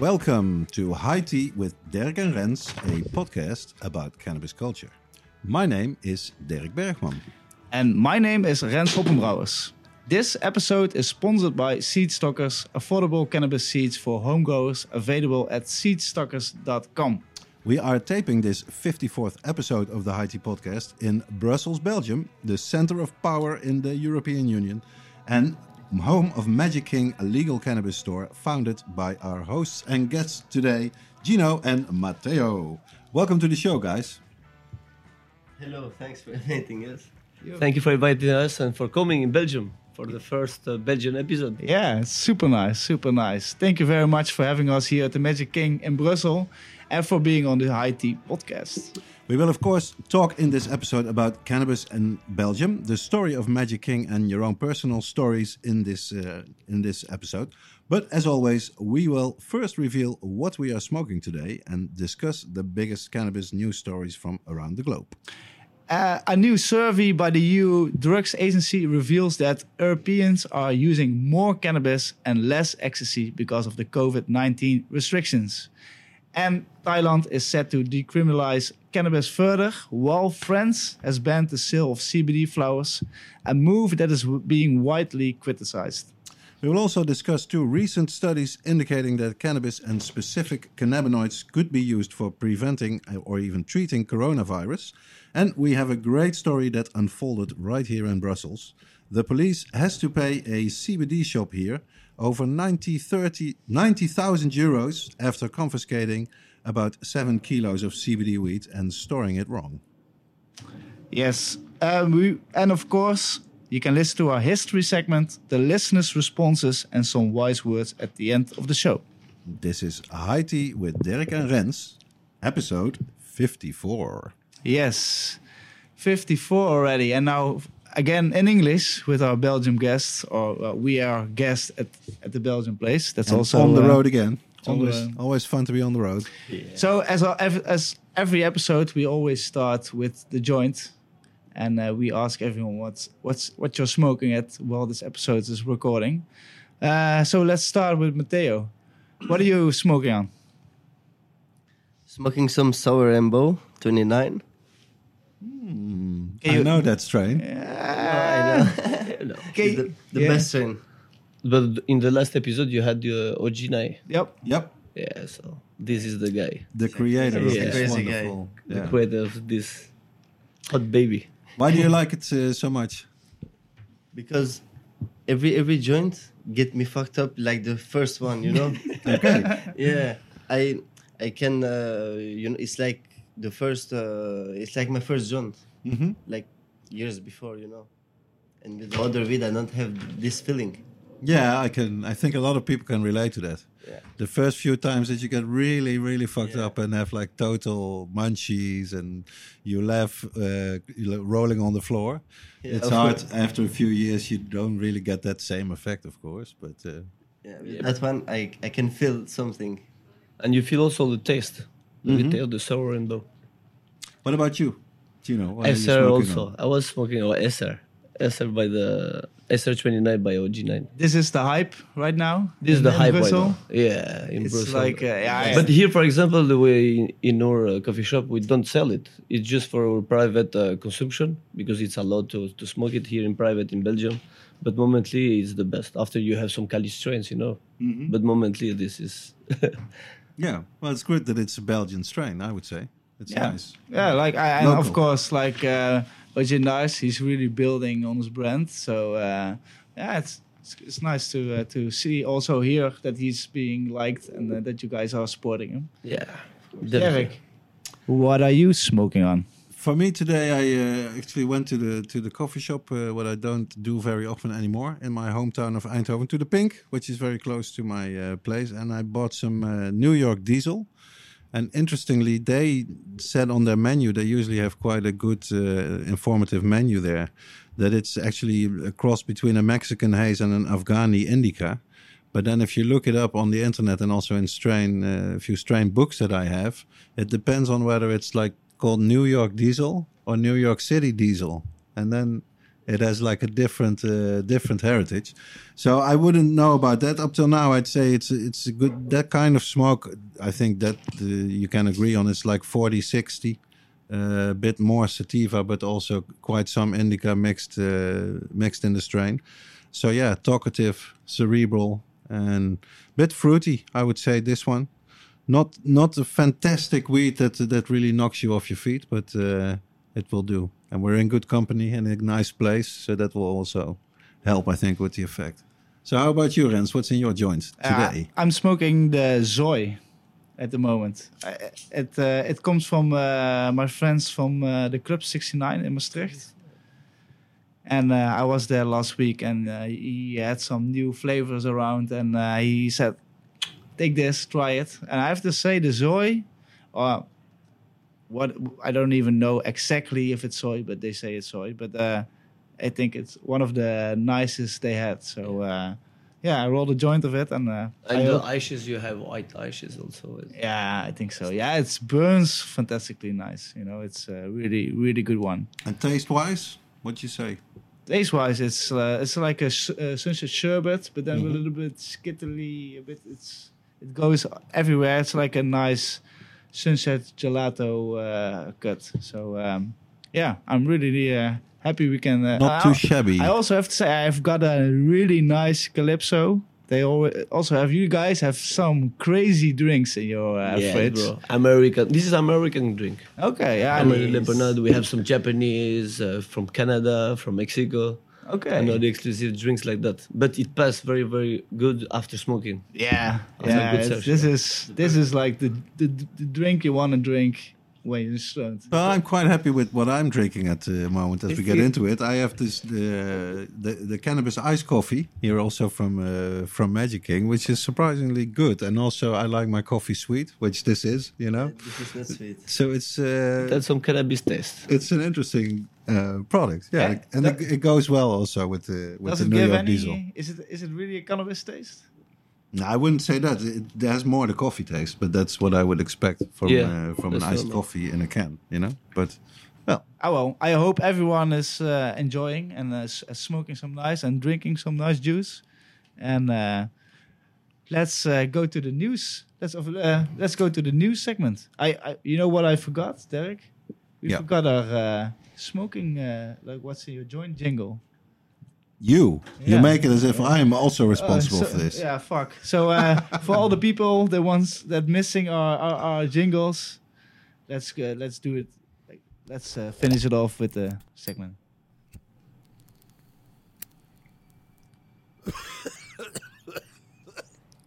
Welcome to High Tea with Dirk and Rens, a podcast about cannabis culture. My name is Dirk Bergman. And my name is Rens Hoppenbrouwers. This episode is sponsored by Seedstockers, affordable cannabis seeds for homegrowers available at seedstockers.com. We are taping this 54th episode of the High Tea podcast in Brussels, Belgium, the center of power in the European Union, and home of Magic King, a legal cannabis store founded by our hosts and guests today, Gino and Matteo. Welcome to the show, guys. Hello, thanks for inviting us. Thank you for inviting us and for coming in Belgium for the first uh, Belgian episode. Yeah, super nice, super nice. Thank you very much for having us here at the Magic King in Brussels and for being on the High Tea podcast. We will, of course, talk in this episode about cannabis in Belgium, the story of Magic King, and your own personal stories in this uh, in this episode. But as always, we will first reveal what we are smoking today and discuss the biggest cannabis news stories from around the globe. Uh, a new survey by the EU Drugs Agency reveals that Europeans are using more cannabis and less ecstasy because of the COVID 19 restrictions. And Thailand is set to decriminalize cannabis further, while France has banned the sale of CBD flowers, a move that is being widely criticized. We will also discuss two recent studies indicating that cannabis and specific cannabinoids could be used for preventing uh, or even treating coronavirus. And we have a great story that unfolded right here in Brussels. The police has to pay a CBD shop here over 90,000 90, euros after confiscating about 7 kilos of CBD weed and storing it wrong. Yes, um, we, and of course, you can listen to our history segment, the listeners' responses, and some wise words at the end of the show. This is Tea with Dirk and Rens, episode 54. Yes, 54 already. And now again in English with our Belgium guests, or uh, we are guests at, at the Belgian place. That's and also on the uh, road again. It's always, always fun to be on the road. Yeah. So as our, as every episode, we always start with the joint, and uh, we ask everyone what's what's what you're smoking at while this episode is recording. Uh, so let's start with Matteo. What are you smoking on? Smoking some sour Embo 29. Mm, I know that strain. Yeah, I know. Okay. the, the yeah. best strain. But in the last episode, you had the Ojinai. Yep. Yep. Yeah, so this is the guy. The creator yeah. of yeah. this wonderful. Guy. The creator of this hot baby. Why do you like it uh, so much? Because every every joint get me fucked up like the first one, you know. okay. Yeah, I I can uh, you know it's like the first uh, it's like my first joint, mm-hmm. like years before, you know. And with the other weed, I don't have this feeling. Yeah, I can. I think a lot of people can relate to that. Yeah. The first few times that you get really, really fucked Yeah. up and have like total munchies and you laugh uh, rolling on the floor. Yeah, it's hard course. after a few years. You don't really get that same effect, of course. But uh, Yeah, that one I I can feel something. And you feel also the taste. Mhm. The taste, the sour and rainbow. what about you? Gino, what are you SR also. on? I was smoking oh, SR. SR by the SR29 by OG9. This is the hype right now. This is the in hype right now. Yeah, in It's Brussels. like uh, yeah, But here, for example, the way in, in our uh, coffee shop, we don't sell it. It's just for our private uh, consumption because it's allowed to, to smoke it here in private in Belgium. But momently, it's the best. After you have some Cali strains, you know. Mhm. But momently, this is. Yeah, well, it's good that it's a Belgian strain. I would say it's Yeah. nice. Yeah, like I, and of course, like uh, Ojin Nice, he's really building on his brand. So uh, yeah, it's it's, it's nice to uh, to see also here that he's being liked and uh, that you guys are supporting him. yeah. Derek, what are you smoking on? For me today, I uh, actually went to the to the coffee shop, uh, what I don't do very often anymore, in my hometown of Eindhoven, to the Pink, which is very close to my uh, place, and I bought some uh, New York Diesel, And interestingly, they said on their menu, they usually have quite a good, uh, informative menu there, that it's actually a cross between a Mexican haze and an Afghani indica. But then if you look it up on the internet and also in strain, uh, a few strain books that I have, it depends on whether it's like called New York Diesel or New York City Diesel. And then it has like a different uh, different heritage. So I wouldn't know about that up till now. I'd say it's it's a good that kind of smoke. I think that uh, you can agree on. It's like 40, 60, uh, a bit more sativa, but also quite some indica mixed uh, mixed in the strain. So yeah, talkative, cerebral, and bit fruity. I would say this one. Not not a fantastic weed that that really knocks you off your feet, but uh, it will do and we're in good company and in a nice place, so that will also help, I think, with the effect. So, how about you, Rens? What's in your joint today? Uh, I'm smoking the Zoe at the moment. I, it uh, it comes from uh, my friends from uh, the Club 69 in Maastricht. And uh, I was there last week, and uh, he had some new flavors around, and he said, "Take this, try it." And I have to say, the Zoe, or what I don't even know exactly if it's soy, but they say it's soy. But uh, I think it's one of the nicest they had. So uh, yeah, I rolled a joint of it, and uh, and the ashes you have white ashes also. Yeah, I think so. Yeah, it burns fantastically nice. You know, it's a really really good one. And taste wise, what'd you say? Taste wise, it's uh, it's like a, a sunset sherbet, but then mm -hmm. a little bit skittly. A bit it's it goes everywhere. It's like a nice sunset gelato uh, cut. So um, yeah, I'm really uh, happy we can. Uh, Not too shabby. I also have to say I've got a really nice calypso. They also have you guys have some crazy drinks in your uh, yeah, fridge. Bro. American. This is American drink. Okay, yeah. Lemonade. We have some Japanese uh, from Canada, from Mexico. Okay. I know the exclusive drinks like that, but it passed very very good after smoking. Yeah, yeah. this is this is like the the, the drink you want to drink when you're stoned. Well, I'm quite happy with what I'm drinking at the moment. As if we get into it, I have this the the, the cannabis ice coffee here also from uh, from Magic King, which is surprisingly good, and also I like my coffee sweet, which this is, you know. This is not sweet. So it's uh, that's some cannabis taste. It's an interesting uh, product. Yeah, yeah and that, it, goes well also with the with the New York any, Diesel. Is it is it really a cannabis taste? No, I wouldn't say that. It, it has more the coffee taste, but that's what I would expect from yeah, uh, from an iced coffee in a can. You know, but well. Oh well, I hope everyone is uh, enjoying and uh, smoking some nice and drinking some nice juice, and uh, let's uh, go to the news. Let's uh, let's go to the news segment. I, I you know what I forgot, Derek? We yeah. forgot our smoking, uh, like what's your joint jingle? You. Yeah. You make it as if I'm also responsible uh, so, for this. Yeah, fuck. So uh, for all the people, the ones that missing our, our, our jingles, let's uh, let's do it. Let's uh, finish it off with the segment.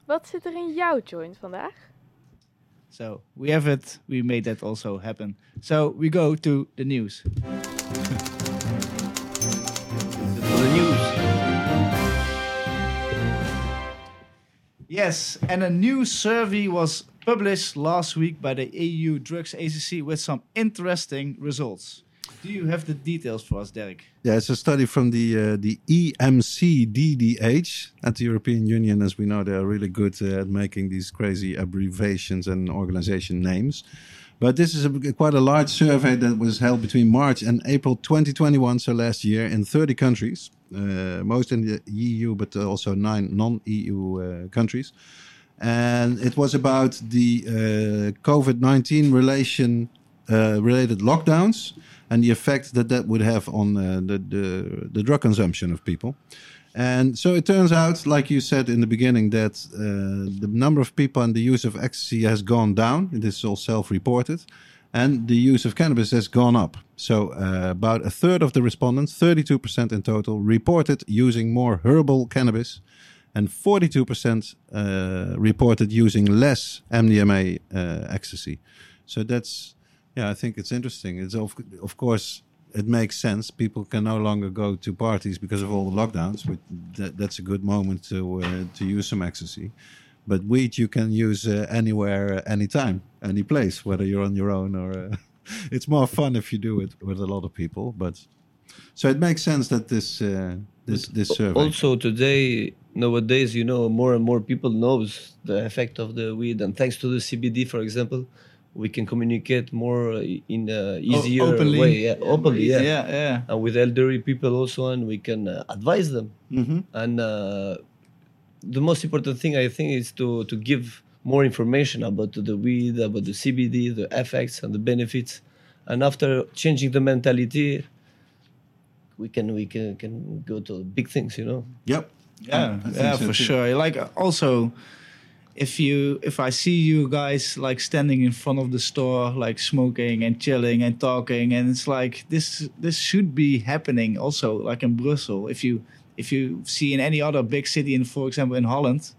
Wat zit er in jouw joint vandaag? So we have it. We made that also happen. So we go to the news. the news. Yes, and a new survey was published last week by the EU Drugs Agency with some interesting results. Do you have the details for us, Derek? Yeah, it's a study from the uh, the EMCDDA at the European Union. As we know, they are really good uh, at making these crazy abbreviations and organization names. But this is a, quite a large survey that was held between March and April 2021, so last year, in 30 countries, uh, most in the EU, but also nine non-EU uh, countries. And it was about the uh, COVID-19 relation uh, related lockdowns and the effect that that would have on uh, the, the, the drug consumption of people. And so it turns out, like you said in the beginning, that uh, the number of people and the use of ecstasy has gone down. This is all self-reported, and the use of cannabis has gone up. So uh, about a third of the respondents, 32% in total, reported using more herbal cannabis, and 42% uh, reported using less MDMA uh, ecstasy. So that's yeah, I think it's interesting. It's of, of course it makes sense. People can no longer go to parties because of all the lockdowns. That, that's a good moment to uh, to use some ecstasy. But weed you can use uh, anywhere, uh, anytime, any place, whether you're on your own or. Uh, it's more fun if you do it with a lot of people, but so it makes sense that this uh, this this survey. Also today, nowadays, you know, more and more people knows the effect of the weed, and thanks to the CBD, for example, we can communicate more in a easier openly. way, yeah, openly, yeah. yeah, yeah. and with elderly people also, and we can uh, advise them. Mhm. And uh, the most important thing I think is to to give more information about the weed, about the CBD, the effects and the benefits. And after changing the mentality, we can we can can go to big things, you know. Yep. yeah, I yeah, so for too. sure. Like uh, also, if you if I see you guys like standing in front of the store, like smoking and chilling and talking, and it's like this this should be happening also, like in Brussels. If you if you see in any other big city, in for example in Holland,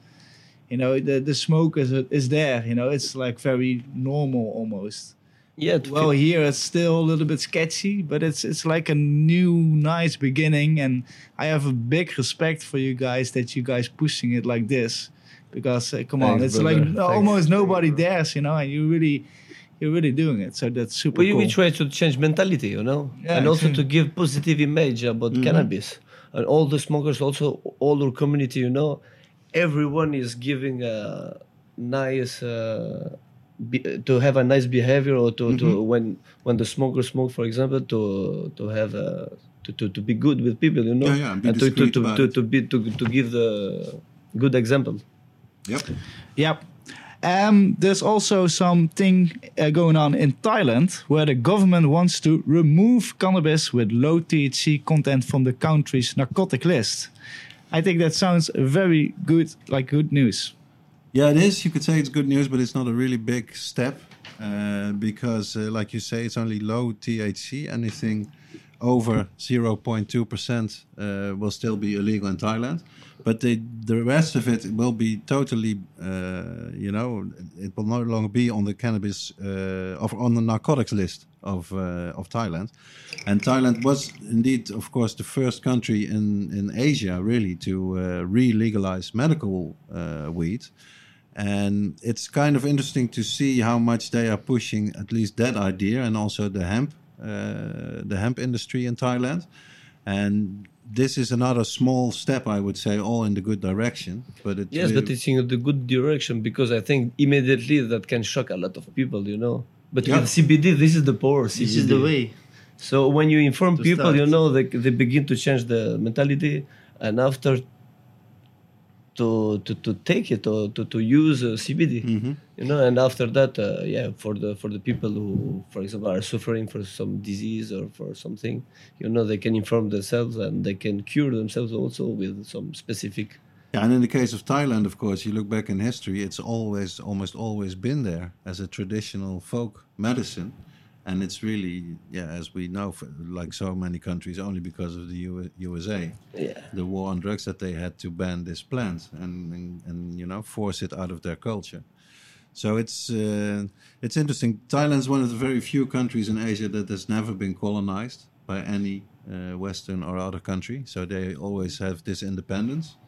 you know the the smoke is is there. You know, it's like very normal almost. Yeah. Well, here it's still a little bit sketchy, but it's it's like a new, nice beginning, and I have a big respect for you guys that you guys pushing it like this, because uh, come on, Thanks, it's brother. like Thanks. almost nobody dares, you know, and you really, you're really doing it, so that's super we, cool. we try to change mentality, you know, Yeah, and also to give positive image about Mm-hmm. cannabis. And all the smokers, also all our community, you know, everyone is giving a nice uh, be, to have a nice behavior, or to, to Mm-hmm. when when the smokers smoke, for example, to to have a, to, to, to be good with people, you know, Yeah, yeah, and be to, to, to, to, to be to, to give the good example. Yep. Yep. Um, there's also something uh, going on in Thailand where the government wants to remove cannabis with low THC content from the country's narcotic list. I think that sounds very good, like good news. Yeah, it is. You could say it's good news, but it's not a really big step uh, because, uh, like you say, it's only low THC. Anything over 0.2% uh, will still be illegal in Thailand. But the, the rest of it will be totally, uh, you know, it will no longer be on the cannabis, uh, of, on the narcotics list of, uh, of Thailand. And Thailand was indeed, of course, the first country in, in Asia really to uh, re legalize medical uh, weed. And it's kind of interesting to see how much they are pushing at least that idea and also the hemp, uh, the hemp industry in Thailand. And this is another small step, I would say, all in the good direction. But it Yes, but it's in the good direction because I think immediately that can shock a lot of people, you know. But Yeah. with CBD, this is the power. CBD. This is the way. So when you inform To people, you know, they, they begin to change the mentality, and after to to, to take it or to, to use uh, CBD, Mm-hmm. you know, and after that, uh, yeah, for the for the people who, for example, are suffering for some disease or for something, you know, they can inform themselves and they can cure themselves also with some specific. Yeah, and in the case of Thailand, of course, you look back in history, it's always, almost always been there as a traditional folk medicine. And it's really, yeah, as we know, for, like so many countries, only because of the U- USA, Yeah. the war on drugs, that they had to ban this plant and, and, and you know, force it out of their culture. So it's uh, it's interesting. Thailand's one of the very few countries in Asia that has never been colonized by any uh, Western or other country. So they always have this independence,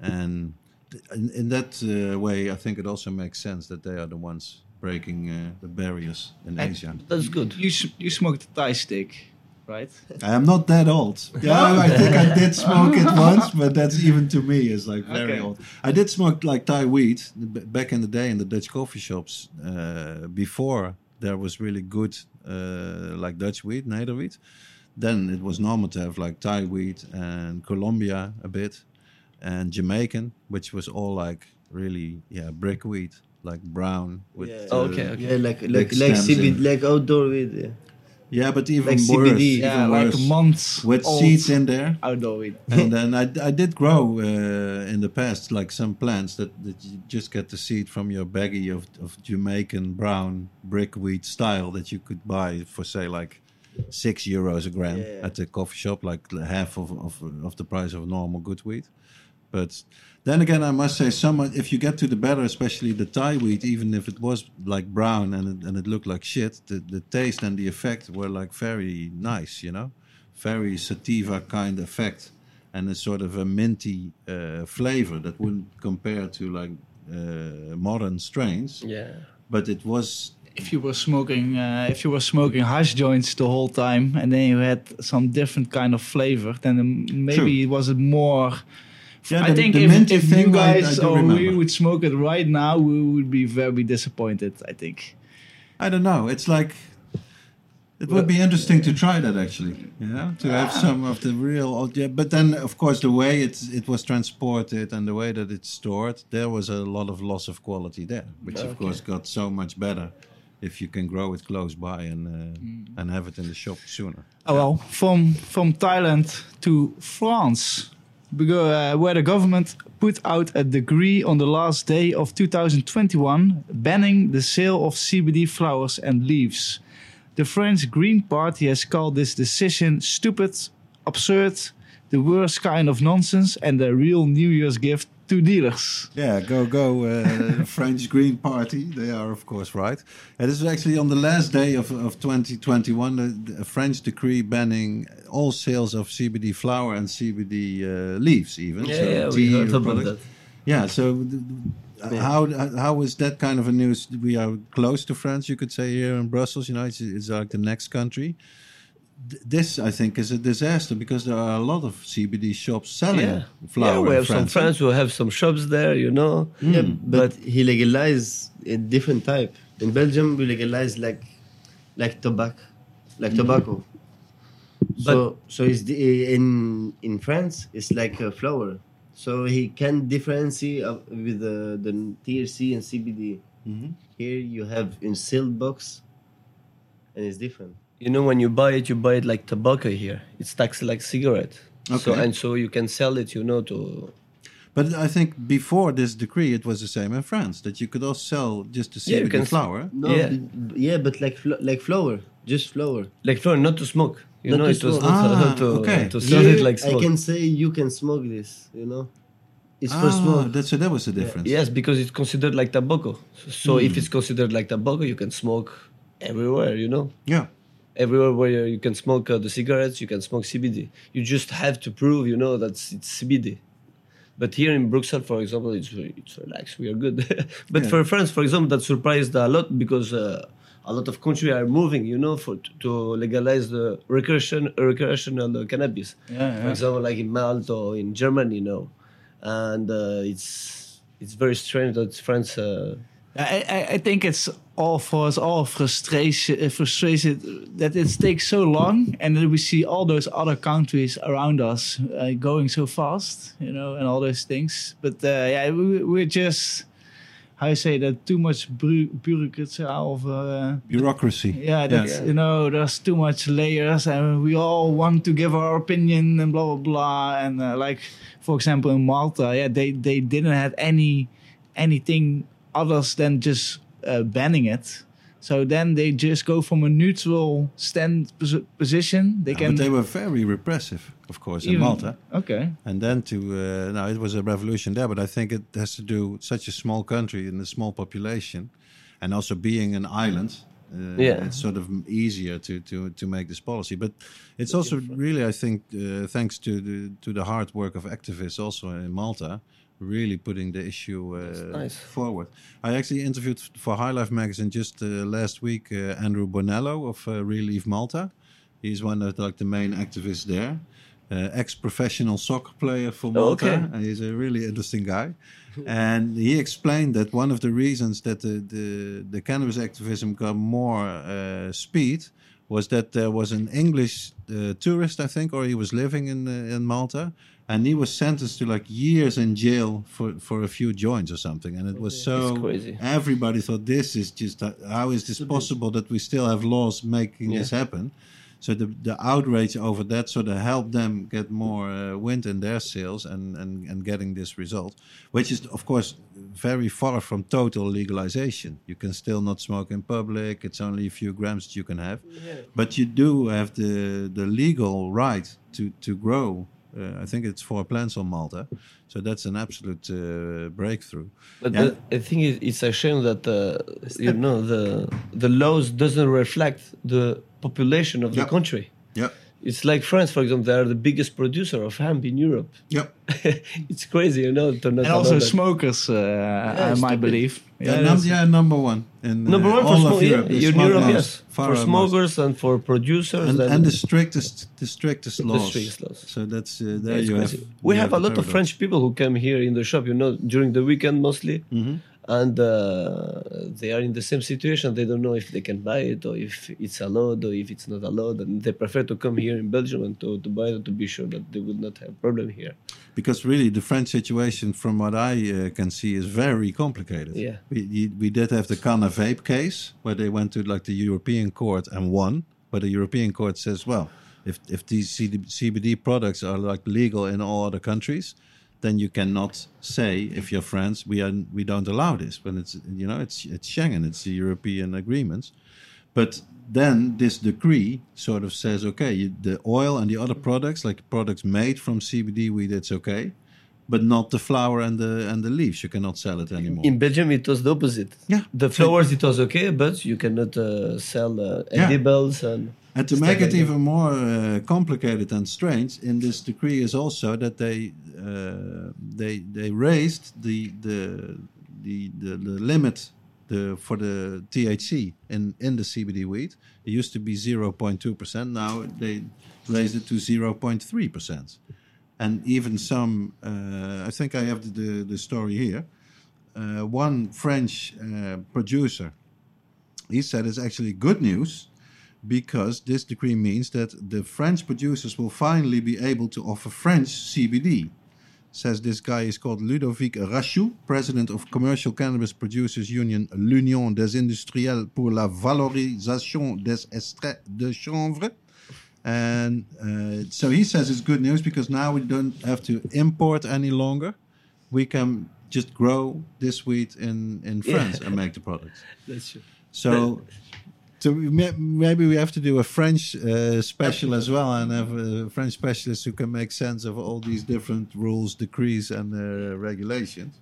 and in, in that uh, way, I think it also makes sense that they are the ones breaking uh, the barriers in And- Asia. That's good. You s- you smoked a Thai stick, right? I am not that old. Yeah, I think I did smoke it once, but that's even to me is like very Okay. old. I did smoke like Thai weed back in the day in the Dutch coffee shops uh, before there was really good uh, like Dutch weed, Nederweed. Then it was normal to have like Thai weed and Colombia a bit and Jamaican, which was all like really yeah brick weed, like brown with Yeah. uh, Okay, okay. Yeah, like like like CBD, like outdoor weed. Yeah. yeah, but even Like worse, CBD. even Yeah, like worse, months with old seeds in there. outdoor weed. and then I, I did grow uh, in the past like some plants that, that you just get the seed from your baggie of, of Jamaican brown brickweed style that you could buy for say like six euros a gram Yeah. at the coffee shop, like half of, of, of the price of normal good weed. But then again, I must say, some if you get to the better, especially the Thai wheat, even if it was like brown and it, and it looked like shit, the, the taste and the effect were like very nice, you know, very sativa kind effect, and a sort of a minty uh, flavor that wouldn't compare to like uh, modern strains, Yeah. but it was if you were smoking uh, if you were smoking hash joints the whole time and then you had some different kind of flavor then maybe True. it was it more Yeah, I think the if, if you thing I- I guys or uh, we would smoke it right now we would be very disappointed I think I don't know. It's like it would be interesting to try that actually. You know, to have ah. some of the real. old- Yeah, but then of course the way it it was transported and the way that it's stored, there was a lot of loss of quality there, which of course got so much better if you can grow it close by and uh, mm. and have it in the shop sooner. Oh well, from from Thailand to France, uh, where the government put out a decree on the last day of 2021 banning the sale of CBD flowers and leaves. The French Green Party has called this decision stupid, absurd, the worst kind of nonsense, and a real New Year's gift to dealers. Yeah, go go uh, French Green Party. They are of course right. And this is actually on the last day of, of 2021, a, the French decree banning all sales of CBD flower and CBD uh, leaves, even. Yeah, So yeah, we heard about products. that. Yeah, so th- th- how how is that kind of a news? We are close to France, you could say here in Brussels. You know, it's, it's like the next country. Th- This, I think, is a disaster because there are a lot of CBD shops selling Yeah. flower. yeah, we in have some friends who have some shops there, you know. Yeah, but he legalized a different type. In Belgium, we legalize like like tobacco, like tobacco. So so it's the, in in France it's like a flower. So he can differentiate with the, the THC and CBD. Mhm. Here you have in sealed box, and it's different. You know, when you buy it, you buy it like tobacco here. It's taxed like cigarette. So and so you can sell it, you know, to But I think before this decree, it was the same in France that you could also sell just the Yeah, you can flower. No, Yeah. yeah, but like flo- like flower, just flower. like flower, not to smoke. You Not know, to it was smoke. not Ah, to, okay. to sell Here, it like I can say you can smoke this. You know, it's for Ah, smoke. That's, so that was the difference. Yes, because it's considered like tobacco. So Hmm. if it's considered like tobacco, you can smoke everywhere. You know, Yeah. Everywhere where you can smoke uh, the cigarettes, you can smoke CBD. You just have to prove, you know, that it's CBD. But here in Brussels, for example, it's it's relaxed. We are good. but Yeah. for France, for example, that surprised a lot because uh, a lot of countries are moving, you know, for to legalize the recreation recreational cannabis. Yeah, For example, like in Malta or in Germany, you know, and uh, it's it's very strange that France. Uh, I, I, I think it's all for us all frustration, uh, frustrated that it takes so long, and then we see all those other countries around us uh, going so fast, you know, and all those things. But uh, yeah, we, we're just how you say that too much bu- bureaucracy of. Uh, Bureaucracy. yeah, that's Yeah. you know, there's too much layers, and we all want to give our opinion and blah blah blah. And uh, like, for example, in Malta, yeah, they they didn't have any anything others than just uh, banning it. So then they just go from a neutral stand pos- position. They Yeah, can but they were very repressive, of course, in Malta. Okay. And then to uh, now it was a revolution there, but I think it has to do such a small country and a small population, and also being an island. Uh, Yeah. it's sort of easier to, to, to make this policy, but it's also really, I think, uh, thanks to the to the hard work of activists also in Malta, really putting the issue uh, nice. forward. I actually interviewed for High Life magazine just uh, last week uh, Andrew Bonello of uh, ReLeaf Malta. He's one of like the main activists there. Uh, ex-professional soccer player for Malta. Okay. And he's a really interesting guy. and he explained that one of the reasons that the, the, the cannabis activism got more uh, speed was that there was an English uh, tourist, I think, or he was living in in Malta, and he was sentenced to like years in jail for, for a few joints or something. And it was so crazy. everybody thought this is just uh, how is this possible that we still have laws making this happen? So the the outrage over that sort of helped them get more uh, wind in their sails and, and and getting this result, which is of course very far from total legalization. You can still not smoke in public. It's only a few grams that you can have, but you do have the the legal right to to grow. Uh, I think it's four plants on Malta, so that's an absolute uh, breakthrough. But Yeah. the, I think it's a shame that uh, you know the the laws doesn't reflect the population of Yeah. the country. Yeah. It's like France, for example. They are the biggest producer of hemp in Europe. Yep. it's crazy, you know. To not and also smokers, uh, I might believe. Yeah, num- that's- yeah, number one. In, Number uh, one all smoke, of yeah, Europe. is in Europe, laws, yes, for most. smokers and for producers. and, then- and the strictest, the strictest laws. strictest laws. So that's uh, there It's you have. We you have a lot of. French people who come here in the shop, you know, during the weekend mostly, Mhm. And uh, they are in the same situation. They don't know if they can buy it or if it's allowed or if it's not allowed, and they prefer to come here in Belgium and to, to buy it to be sure that they would not have a problem here. Because really, the French situation, from what I uh, can see, is very complicated. Yeah. We, we- we did have the Kanavape case, where they went to like the European court and won. But the European court says, well, if if these CBD products are like legal in all other countries, then you cannot say if you're France, we are we don't allow this. When it's you know it's it's Schengen, it's the European agreements. But then this decree sort of says, okay, you, the oil and the other products, like products made from CBD weed, it's okay, but not the flower and the and the leaves. You cannot sell it anymore. In Belgium, it was the opposite. Yeah. The flowers, it was okay, but you cannot uh, sell uh, Yeah. edibles and. And to make it even more uh, complicated and strange, in this decree is also that they uh, they they raised the the the the, the limit the for the THC in in the CBD weed. It used to be 0.2 percent. Now they raised it to 0.3 percent. And even some, uh, I think I have the, the, the story here. Uh, one French uh, producer, he said it's actually good news because this decree means that the French producers will finally be able to offer French CBD. Says this guy is called Ludovic Rachou, president of Commercial Cannabis Producers Union, l'Union des Industriels pour la Valorisation des Extraits de Chanvre. And uh, so he says it's good news because now we don't have to import any longer. We can just grow this wheat in, in France and make the products. That's true. So, so maybe we have to do a French uh, special as well, and have a French specialist who can make sense of all these different rules, decrees, and uh, regulations.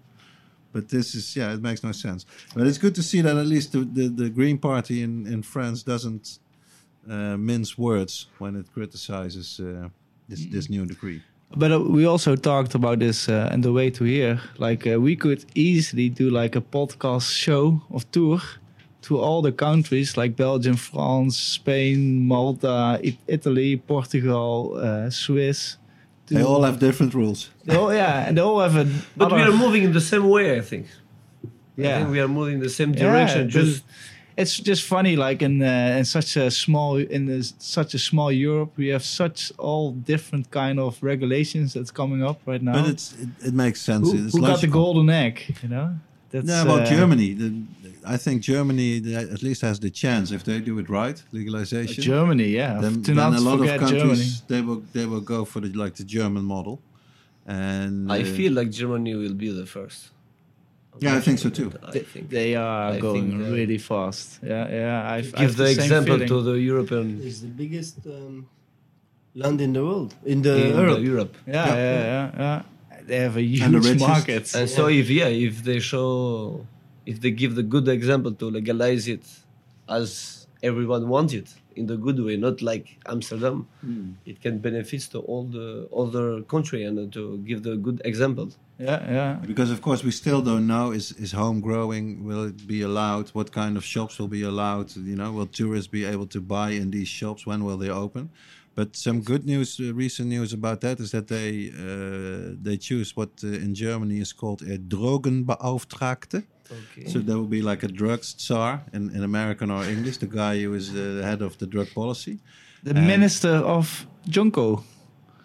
But this is, yeah, it makes no sense. But it's good to see that at least the, the, the Green Party in, in France doesn't uh, mince words when it criticizes uh, this, this new decree. But uh, we also talked about this uh, on the way to here. Like uh, we could easily do like a podcast show of tour to all the countries like Belgium, France, Spain, Malta, I- Italy, Portugal, uh, Swiss. They all have different rules. They all, yeah, and they all have a. But we are moving in the same way, I think. I Yeah. think we are moving in the same direction. but just it's just funny like in uh, in such a small in this, such a small Europe we have such all different kind of regulations that's coming up right now. But it's, it, it makes sense. who, it's who got the golden egg? You know. That's, Yeah, about uh, Germany. The, I think Germany at least has the chance if they do it right, legalization. Germany, yeah. then, to then not a lot of countries Germany. they will they will go for the like the German model. And I uh, feel like Germany will be the first. Yeah, I think so too. I think. They are I going think, uh, really fast. Yeah, yeah. I've, I Give have the, the, example feeling. to the European It's the biggest um, land in the world, in the in Europe. the Europe. Yeah, Yeah. yeah, yeah, yeah. They have a And huge richest. market. And so if yeah, if they show, if they give the good example to legalize it, as everyone wants it in the good way, not like Amsterdam, it can benefit to all the other country and to give the good example. Yeah, yeah. because of course we still don't know is is home growing? Will it be allowed? What kind of shops will be allowed? You know will tourists be able to buy in these shops? When will they open? But some good news uh, recent news about that is that they uh, they choose what uh, in Germany is called a Drogenbeauftragte Okay. So there will be like a drug czar in, in American or English, the guy who is the head of the drug policy. The And- minister of Junko.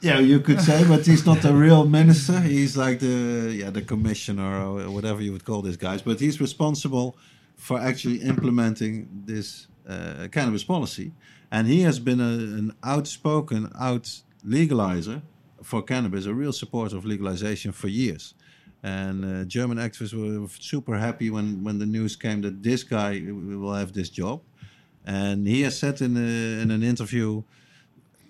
Yeah, you could say, but he's not the real minister. He's like the yeah the commissioner or whatever you would call these guys. But he's responsible for actually implementing this uh, cannabis policy, and he has been a, an outspoken out legalizer for cannabis, a real supporter of legalization for years. And uh, German activists were super happy when, when the news came that this guy will have this job. And he has said in, a, in an interview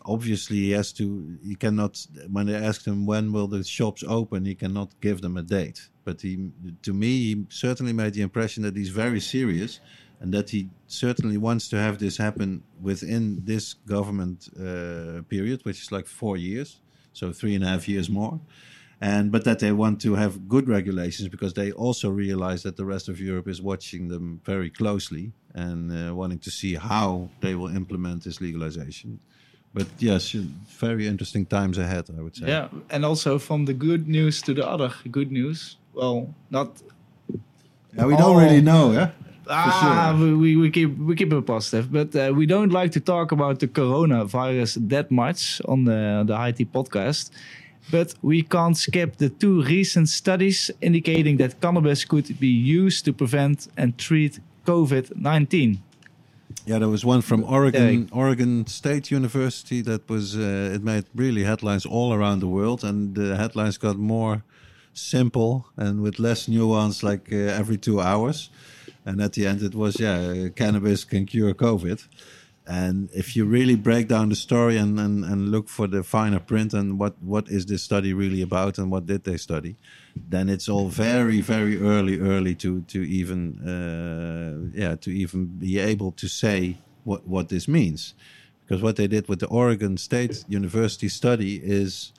obviously he has to he cannot when they asked him when will the shops open he cannot give them a date but he to me he certainly made the impression that he's very serious and that he certainly wants to have this happen within this government uh, period, which is like four years, so three and a half years more. And but that they want to have good regulations because they also realize that the rest of Europe is watching them very closely and uh, wanting to see how they will implement this legalization. But yes, very interesting times ahead, I would say. Yeah, and also from the good news to the other good news. Well, not Yeah, we don't really know, yeah. Ah, sure. we, we, we keep we keep it positive, but uh, we don't like to talk about the coronavirus that much on the the High Tea podcast. But we can't skip the two recent studies indicating that cannabis could be used to prevent and treat COVID nineteen. Yeah, there was one from Oregon. Oregon State University that was uh, it made really headlines all around the world, and the headlines got more simple and with less nuance, like uh, every two hours. And at the end, it was yeah, uh, cannabis can cure COVID. And if you really break down the story and, and, and look for the finer print and what, what is this study really about and what did they study, then it's all very very early early to to even uh, yeah to even be able to say what what this means. Because what they did with the Oregon State University study is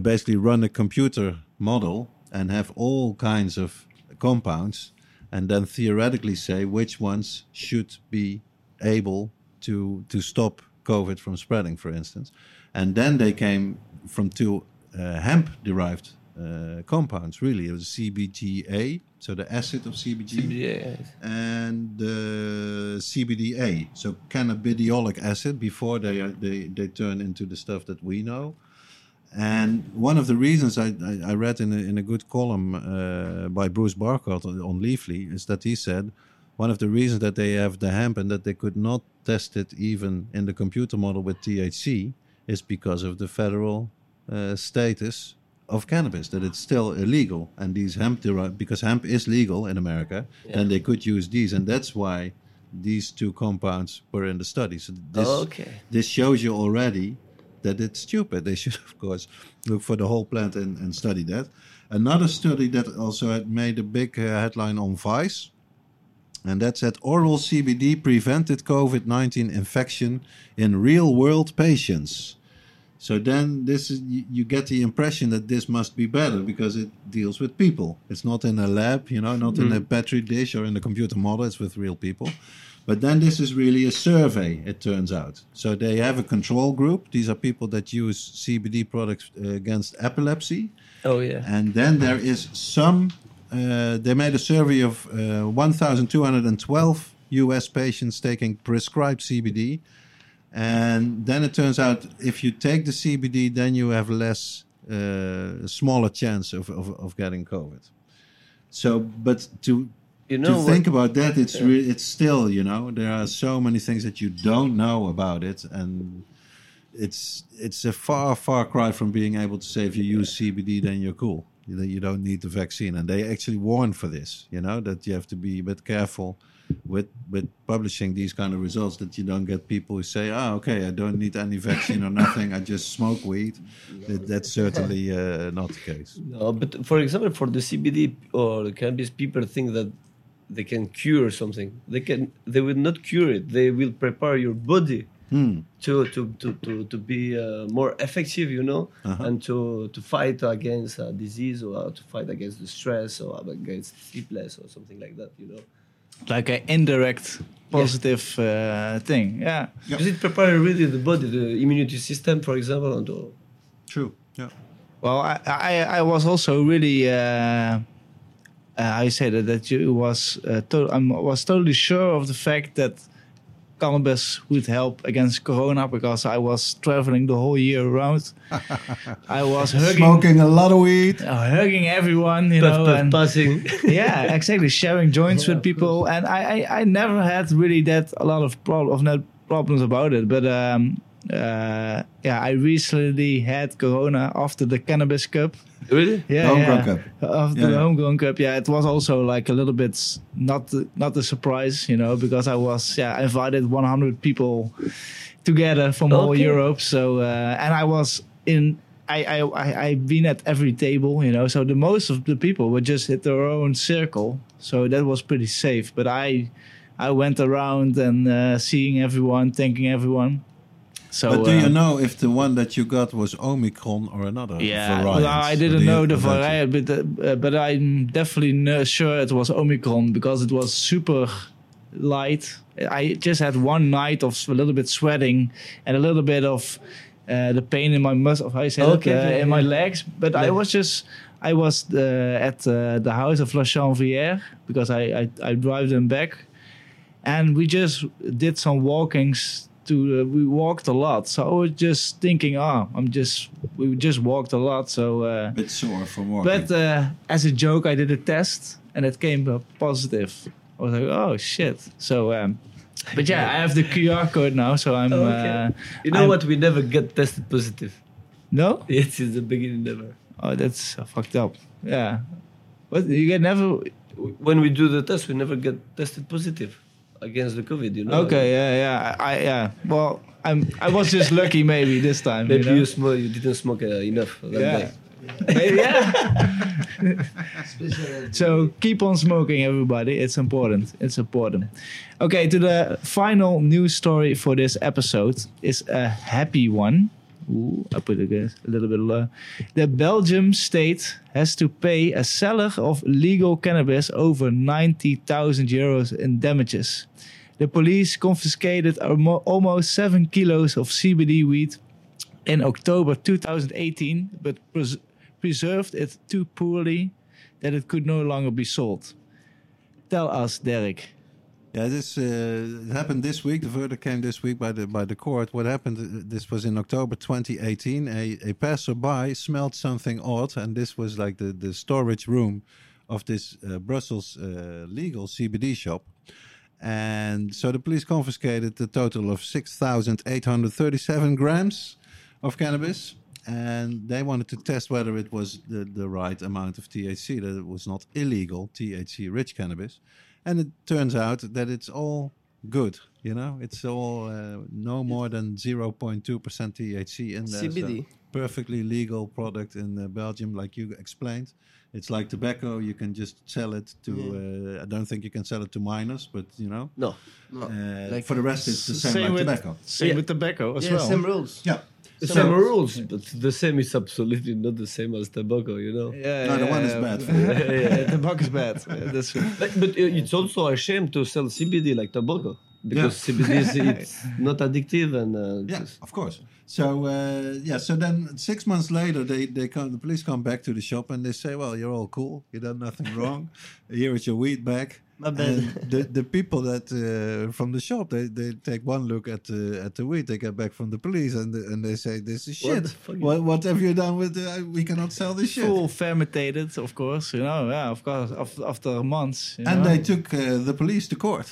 basically run a computer model and have all kinds of compounds and then theoretically say which ones should be able to to stop COVID from spreading, for instance. And then they came from two uh, hemp derived uh, compounds. Really, it was CBGA, so the acid of CBG, Yeah. and the CBDA, so cannabidiolic acid. Before they they they turn into the stuff that we know. And one of the reasons I, I, I read in a, in a good column uh, by Bruce Barcott on, on Leafly is that he said one of the reasons that they have the hemp and that they could not test it even in the computer model with THC is because of the federal uh, status of cannabis, that it's still illegal. And these hemp, derived, because hemp is legal in America, then they could use these. And that's why these two compounds were in the study. So this, Okay. this shows you already that it's stupid. They should, of course, look for the whole plant and, and study that. Another study that also had made a big uh, headline on Vice, and that said oral CBD prevented COVID 19 infection in real world patients. So then this is you, get the impression that this must be better because it deals with people. It's not in a lab, you know, not in a petri dish or in a computer model. It's with real people. But then this is really a survey. It turns out. So they have a control group. These are people that use CBD products uh, against epilepsy. Oh yeah. And then there is some. Uh, they made a survey of uh, 1,212 US patients taking prescribed CBD. And then it turns out if you take the CBD, then you have less, uh, smaller chance of, of, of getting COVID. So, but to You to what? think about that, it's re- it's still you know there are so many things that you don't know about it, and it's it's a far far cry from being able to say if you use CBD then you're cool. Know, you don't need the vaccine, and they actually warn for this. You know that you have to be a bit careful with with publishing these kind of results that you don't get people who say, "Ah, okay, I don't need any vaccine or nothing. I just smoke weed." That, that's certainly uh, not the case. No, but for example, for the CBD or the cannabis, people think that they can cure something. They can. They will not cure it. They will prepare your body Hmm. to to to to, to be uh, more effective, you know, Uh-huh. and to to fight against a disease or to fight against the stress or against sleepless or something like that, you know. Like an indirect positive uh, thing. Yeah. Does it prepare really the body, the immunity system, for example, and to, True. Yeah. Well, I, I, I was also really, uh, uh, I said that that you was uh, to, I was totally sure of the fact that cannabis would help against corona because I was traveling the whole year around. I was hugging, Smoking a lot of weed. uh, hugging everyone, you puff, know, puff, and passing. yeah, exactly, sharing joints Yeah, with people, and I, I, I never had really that a lot of prob- of net problems about it, but um, uh, yeah, I recently had corona after the cannabis cup. really? Yeah, Homegrown yeah. cup. After Yeah, the yeah. homegrown cup, yeah, it was also like a little bit not not a surprise, you know, because I was yeah I invited 100 people together from all Europe. So uh, and I was in. I, I, I, I've been at every table, you know, so the most of the people were just at their own circle. So that was pretty safe. But I, I went around and uh, seeing everyone, thanking everyone. So, but do uh, you know if the one that you got was Omicron or another Yeah, variant? well, I didn't you- know the about variant, but uh, but I'm definitely sure it was Omicron because it was super light. I just had one night of a little bit sweating and a little bit of uh, the pain in my muscle. How you say Okay, that? Uh, okay, in my yeah. legs. But I was just I was uh, at uh, the house of La Chanvrière because I, I I drive them back, and we just did some walkings. To uh, we walked a lot, so I was just thinking, oh, I'm just we just walked a lot, so. Uh, bit sore from walking. but uh, as a joke, I did a test and it came up positive. I was like, oh shit. So, um, but yeah, I have the QR code now, so I'm. Okay. Uh, You know I'm- what? We never get tested positive. no? It's in the beginning never. Oh, that's uh, fucked up. Yeah. What? You get never. When we do the test, we never get tested positive against the COVID. You know. Okay, yeah, yeah. I, I yeah. Well, I'm. I was just lucky, maybe this time. Maybe you, know? you smoke. You didn't smoke uh, enough that Yeah. day. Maybe, yeah. So keep on smoking, everybody. It's important. It's important. Okay, to the final news story for this episode is a happy one. Ooh, I put it a little bit low. The Belgium state has to pay a seller of legal cannabis over 90,000 euros in damages. The police confiscated almo- almost 7 kilos of CBD weed in October 2018, but pres- preserved it too poorly that it could no longer be sold. Tell us, Derek. Yeah, this uh, happened this week. The verdict came this week by the by the court. What happened? uh, This was in October 2018. A, a passerby smelled something odd, and this was like the, the storage room of this uh, Brussels uh, legal CBD shop. And so the police confiscated a total of 6,837 grams of cannabis. And they wanted to test whether it was the, the right amount of THC, that it was not illegal THC rich cannabis. And it turns out that it's all good. You know, it's all uh, no more than 0.2% THC in there. so CBD. Perfectly legal product in uh, Belgium, like you explained. It's like tobacco. You can just sell it to. Uh, I don't think you can sell it to minors, but you know, No. No, uh, like- for the rest, it's the same, Same like with- tobacco. Same Yeah. with tobacco as yeah, well. same rules. Yeah. The same rules, but the same is absolutely not the same as tobacco. You know. Yeah, No, the one is bad yeah, yeah, tobacco is bad. Yeah, that's But, but uh, it's also a shame to sell CBD like tobacco because CBD is it's not addictive and uh, Yeah, of course. So uh, yeah, so then six months later, they they come. The police come back to the shop and they say, "Well, you're all cool. You done nothing wrong. Here is your weed back." My bad. And the the people that uh, from the shop, they, they take one look at the at the weed. They get back from the police and and they say, "This is shit. the fuck is- What what have you done with? The, we cannot sell this shit." full fermented, of course. You know, yeah, of course. After, after months, you And know? they took uh, the police to court.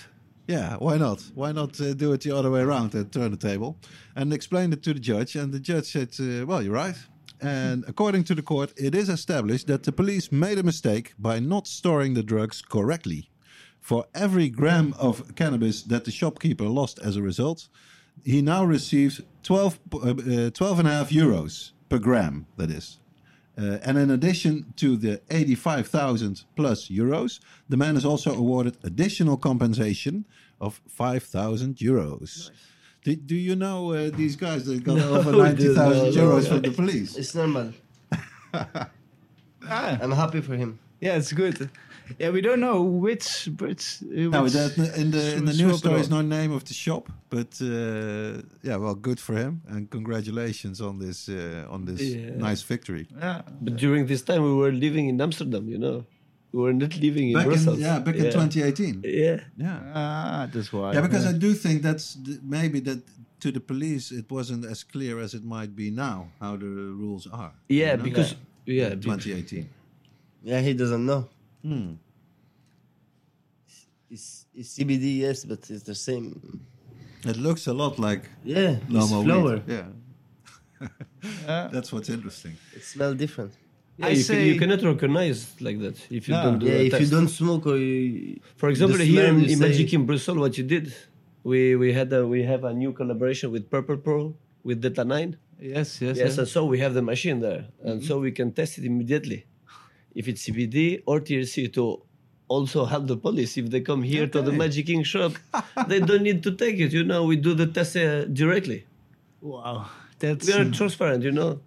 Yeah, why not? Why not uh, do it the other way around and turn the table? And explained it to the judge, and the judge said, uh, "Well, you're right." And according to the court, it is established that the police made a mistake by not storing the drugs correctly. For every gram of cannabis that the shopkeeper lost as a result, he now receives 12, uh, uh, 12 and a half euros per gram, that is. Uh, and in addition to the 85,000 plus euros, the man is also awarded additional compensation of 5,000 euros. Do, do you know uh, these guys that got No, over 90,000 no, no. euros from the police? It's normal. Ah, I'm happy for him. yeah, it's good. Yeah, we don't know which, which, uh, No, that, in the in the news it story is off. no name of the shop, but uh, yeah, well, good for him and congratulations on this uh, on this Yeah. nice victory. Yeah. But during this time, we were living in Amsterdam. You know, we were not living in Back in, Brussels. yeah, back in 2018. Yeah. Yeah. Ah, that's why. Yeah, because I do think that's th- maybe that to the police it wasn't as clear as it might be now how the rules are. Yeah, you know? because yeah, In 2018. Yeah, he doesn't know. Hmm. It's, it's CBD, yes, but it's the same. It looks a lot like Yeah, it's normal flower. weed. Yeah, Yeah. that's what's interesting. It smells different. yeah, I you, can, you cannot recognize like that if you No. don't do Yeah, a if you don't smoke or you, For example, here in, you in Magic in Brussels, what you did, we we had a, we have a new collaboration with Purple Pearl with Delta Nine. Yes, yes, Yes, yes. and so we have the machine there, and so we can test it immediately if it's CBD or THC to also help the police if they come here to the Magic King shop. they don't need to take it. You know, we do the test uh, directly. Wow, that's We are transparent. You know.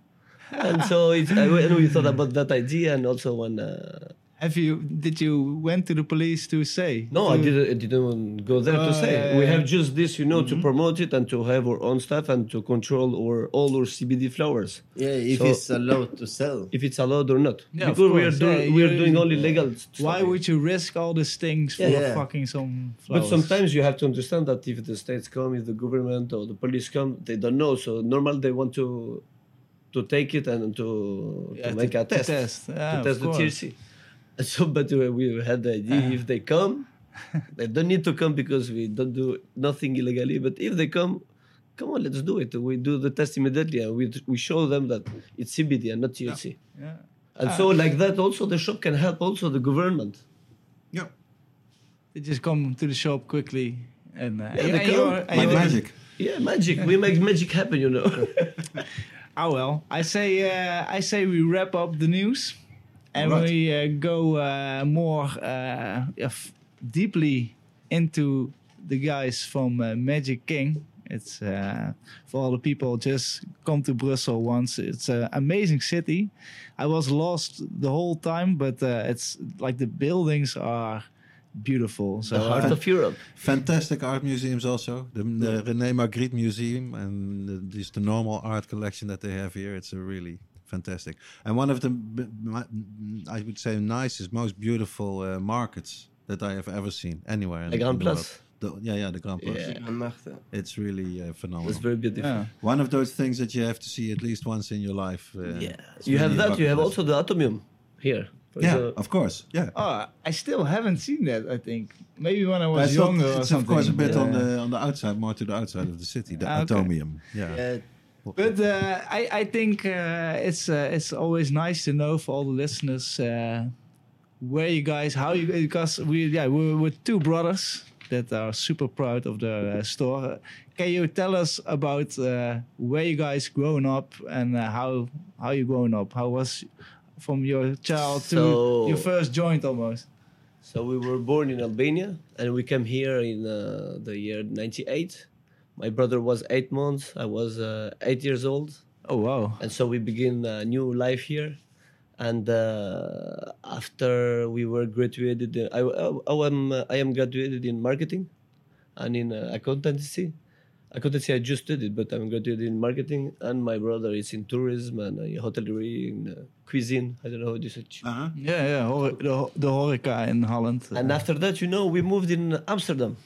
And so it's, I, and we thought about that idea, and also when uh, Have you? Did you went to the police to say? No, I didn't. I didn't go there Oh, to ah, say. yeah, we yeah, have just this, you know, to mm-hmm. promote it and to have our own stuff and to control our all our CBD flowers, Yeah, if So- it's allowed to sell. if it's allowed or not. Yeah, of because we are course, doing yeah, we are doing only legal. Stuff Why here. would you risk all these things for Yeah, yeah. fucking some Flowers? But sometimes you have to understand that if the states come, if the government or the police come, they don't know. So normal they want to to take it and to, Yeah, to make a to test, test. Yeah, to ah, test the course. THC. So, but uh, we had the idea if they come, they don't need to come because we don't do nothing illegally. But if they come, come on, let's do it. We do the test immediately and we we show them that it's CBD and not THC. Yeah. And so, like that, also the shop can help also the government. Yeah. They just come to the shop quickly and uh, Yeah, and they you're- come. and Like you're- magic. Yeah, magic. We make magic happen, you know. Oh well, I say uh, I say we wrap up the news, and Alright. we uh, go uh, more uh, deeply into the guys from uh, Magic King. It's uh, for all the people just come to Brussels once. It's an amazing city. I was lost the whole time, but uh, it's like the buildings are beautiful. So the heart uh, of Europe. Fantastic art museums also. The, the René Magritte Museum and the, just the normal art collection that they have here. It's a really fantastic. And one of the, I would say, nicest, most beautiful uh, markets that I have ever seen anywhere. In, The in Grand Place. The, yeah, yeah, the Grand Place. Yeah. It's really uh, phenomenal. It's very beautiful. yeah. One of those things that you have to see at least once in your life. Uh, Yeah, you have really a that. You have list. also the atomium here. Yeah, the- of course. Yeah. Oh, I still haven't seen that. I think maybe when I was It's, not- younger or it's something. of course a bit on the on the outside, more to the outside of the city, the Ah, okay. atomium. Yeah. But uh, I, I think uh, it's uh, it's always nice to know for all the listeners uh, where you guys, how you, because we yeah we're, we're two brothers that are super proud of the uh, store. Can you tell us about uh, where you guys grown up and uh, how how you grown up? How was from your child to your first joint almost? So we were born in Albania, and we came here in uh, the year '98. My brother was eight months. I was uh, eight years old, Oh wow! and so we begin a new life here. And uh, after we were graduated, uh, I, I, am uh, I am graduated in marketing and in uh, accountancy. Accountancy I just did it, but I'm graduated in marketing, and my brother is in tourism and uh, hotellerie, in uh, cuisine. I don't know how to say. Uh-huh. Yeah, yeah, hor- the, ho- the horeca in Holland. And after that, you know, we moved in Amsterdam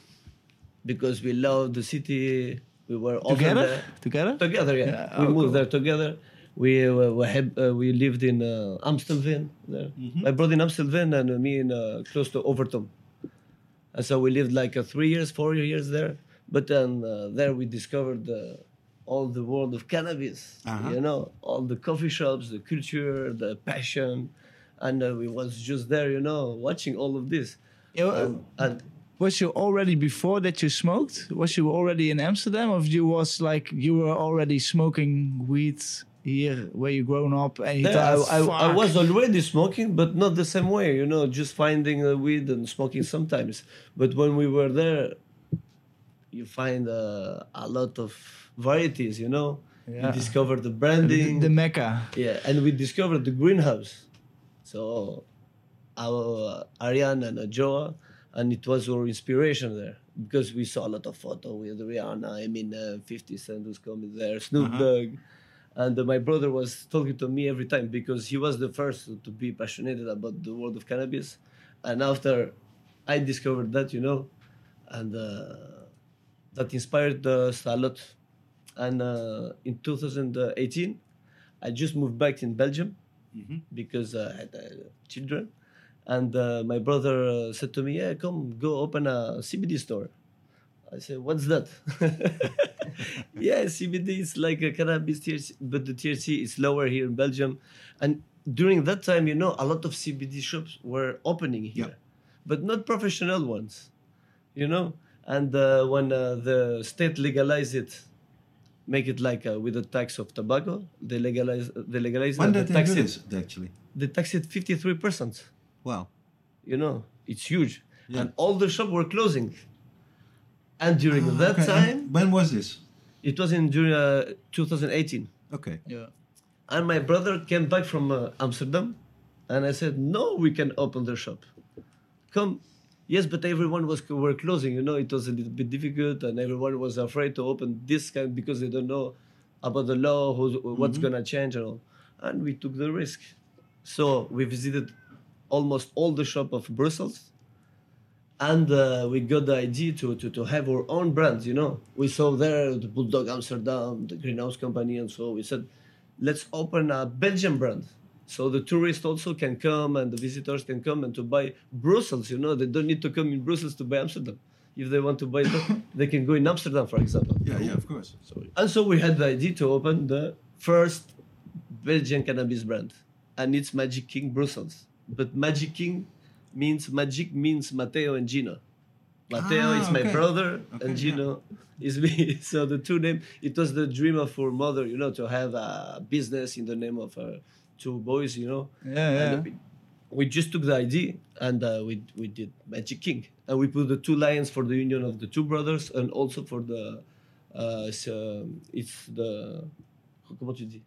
because we loved the city. We were together, there. together. Together, yeah. Yeah, we oh, moved cool. there together. We uh, we, had, uh, we lived in uh, Amstelveen there. Mm-hmm. My brother in Amstelveen and uh, me in uh, close to Overton. And so we lived like uh, three years, four years there. But then uh, there we discovered uh, all the world of cannabis. Uh-huh. You know, all the coffee shops, the culture, the passion, and uh, we was just there, you know, watching all of this. Yeah, And, and was you already before that you smoked? Was you already in Amsterdam, or you was like you were already smoking weed here where you grown up? And you There, thought, I, I, I was already smoking, but not the same way, you know, just finding uh, weed and smoking sometimes. But when we were there, you find uh, a lot of varieties, you know. Yeah. You discover the the, branding. the Mecca. yeah, and we discovered the greenhouse. So, our uh, Arjan and Joa, and it was our inspiration there because we saw a lot of photo with Rihanna. I mean, uh, 50 Cent was coming there, Snoop Dogg. And uh, my brother was talking to me every time because he was the first to be passionate about the world of cannabis. And after I discovered that, you know, and uh, that inspired us a lot. And uh, in 2018, I just moved back in Belgium because uh, I had uh, children. And uh, my brother uh, said to me, "Yeah, come, go open a CBD store." I said, "What's that?" yeah, CBD is like a cannabis THC, but the THC is lower here in Belgium. And during that time, you know, a lot of CBD shops were opening here, Yeah. but not professional ones, you know. And uh, when uh, the state legalized it, make it like uh, with the tax of tobacco, they legalize, they legalize When did the they tax do it, this, actually? they tax it fifty three percent. Wow. You know, it's huge, Yeah. and all the shops were closing. And during Ah, that okay. time, And when was this? it was in during uh, 2018, Okay. Yeah. and my brother came back from uh, Amsterdam, and I said, "No, we can open the shop. Come." Yes, but everyone was were closing. You know, it was a little bit difficult, and everyone was afraid to open this kind because they don't know about the law, who's, what's gonna change, and all. And we took the risk. So we visited almost all the shop of Brussels, and uh, we got the idea to, to, to have our own brands. You know, we saw there the Bulldog Amsterdam, the Greenhouse Company, and so we said, let's open a Belgian brand. So the tourists also can come and the visitors can come and to buy Brussels. You know, they don't need to come in Brussels to buy Amsterdam. If they want to buy they can go in Amsterdam, for example. Yeah, yeah, of course. And so we had the idea to open the first Belgian cannabis brand, and it's Magic King Brussels. But Magic King means Magic means Matteo and Gino. Matteo Ah, is my brother, Okay, and Gino is me. So the two name. It was the dream of her mother, you know, to have a business in the name of her two boys, you know. Yeah, yeah. And we, we just took the idea and uh, we we did Magic King, and we put the two lions for the union of the two brothers, and also for the uh, so, it's the comment tu dis?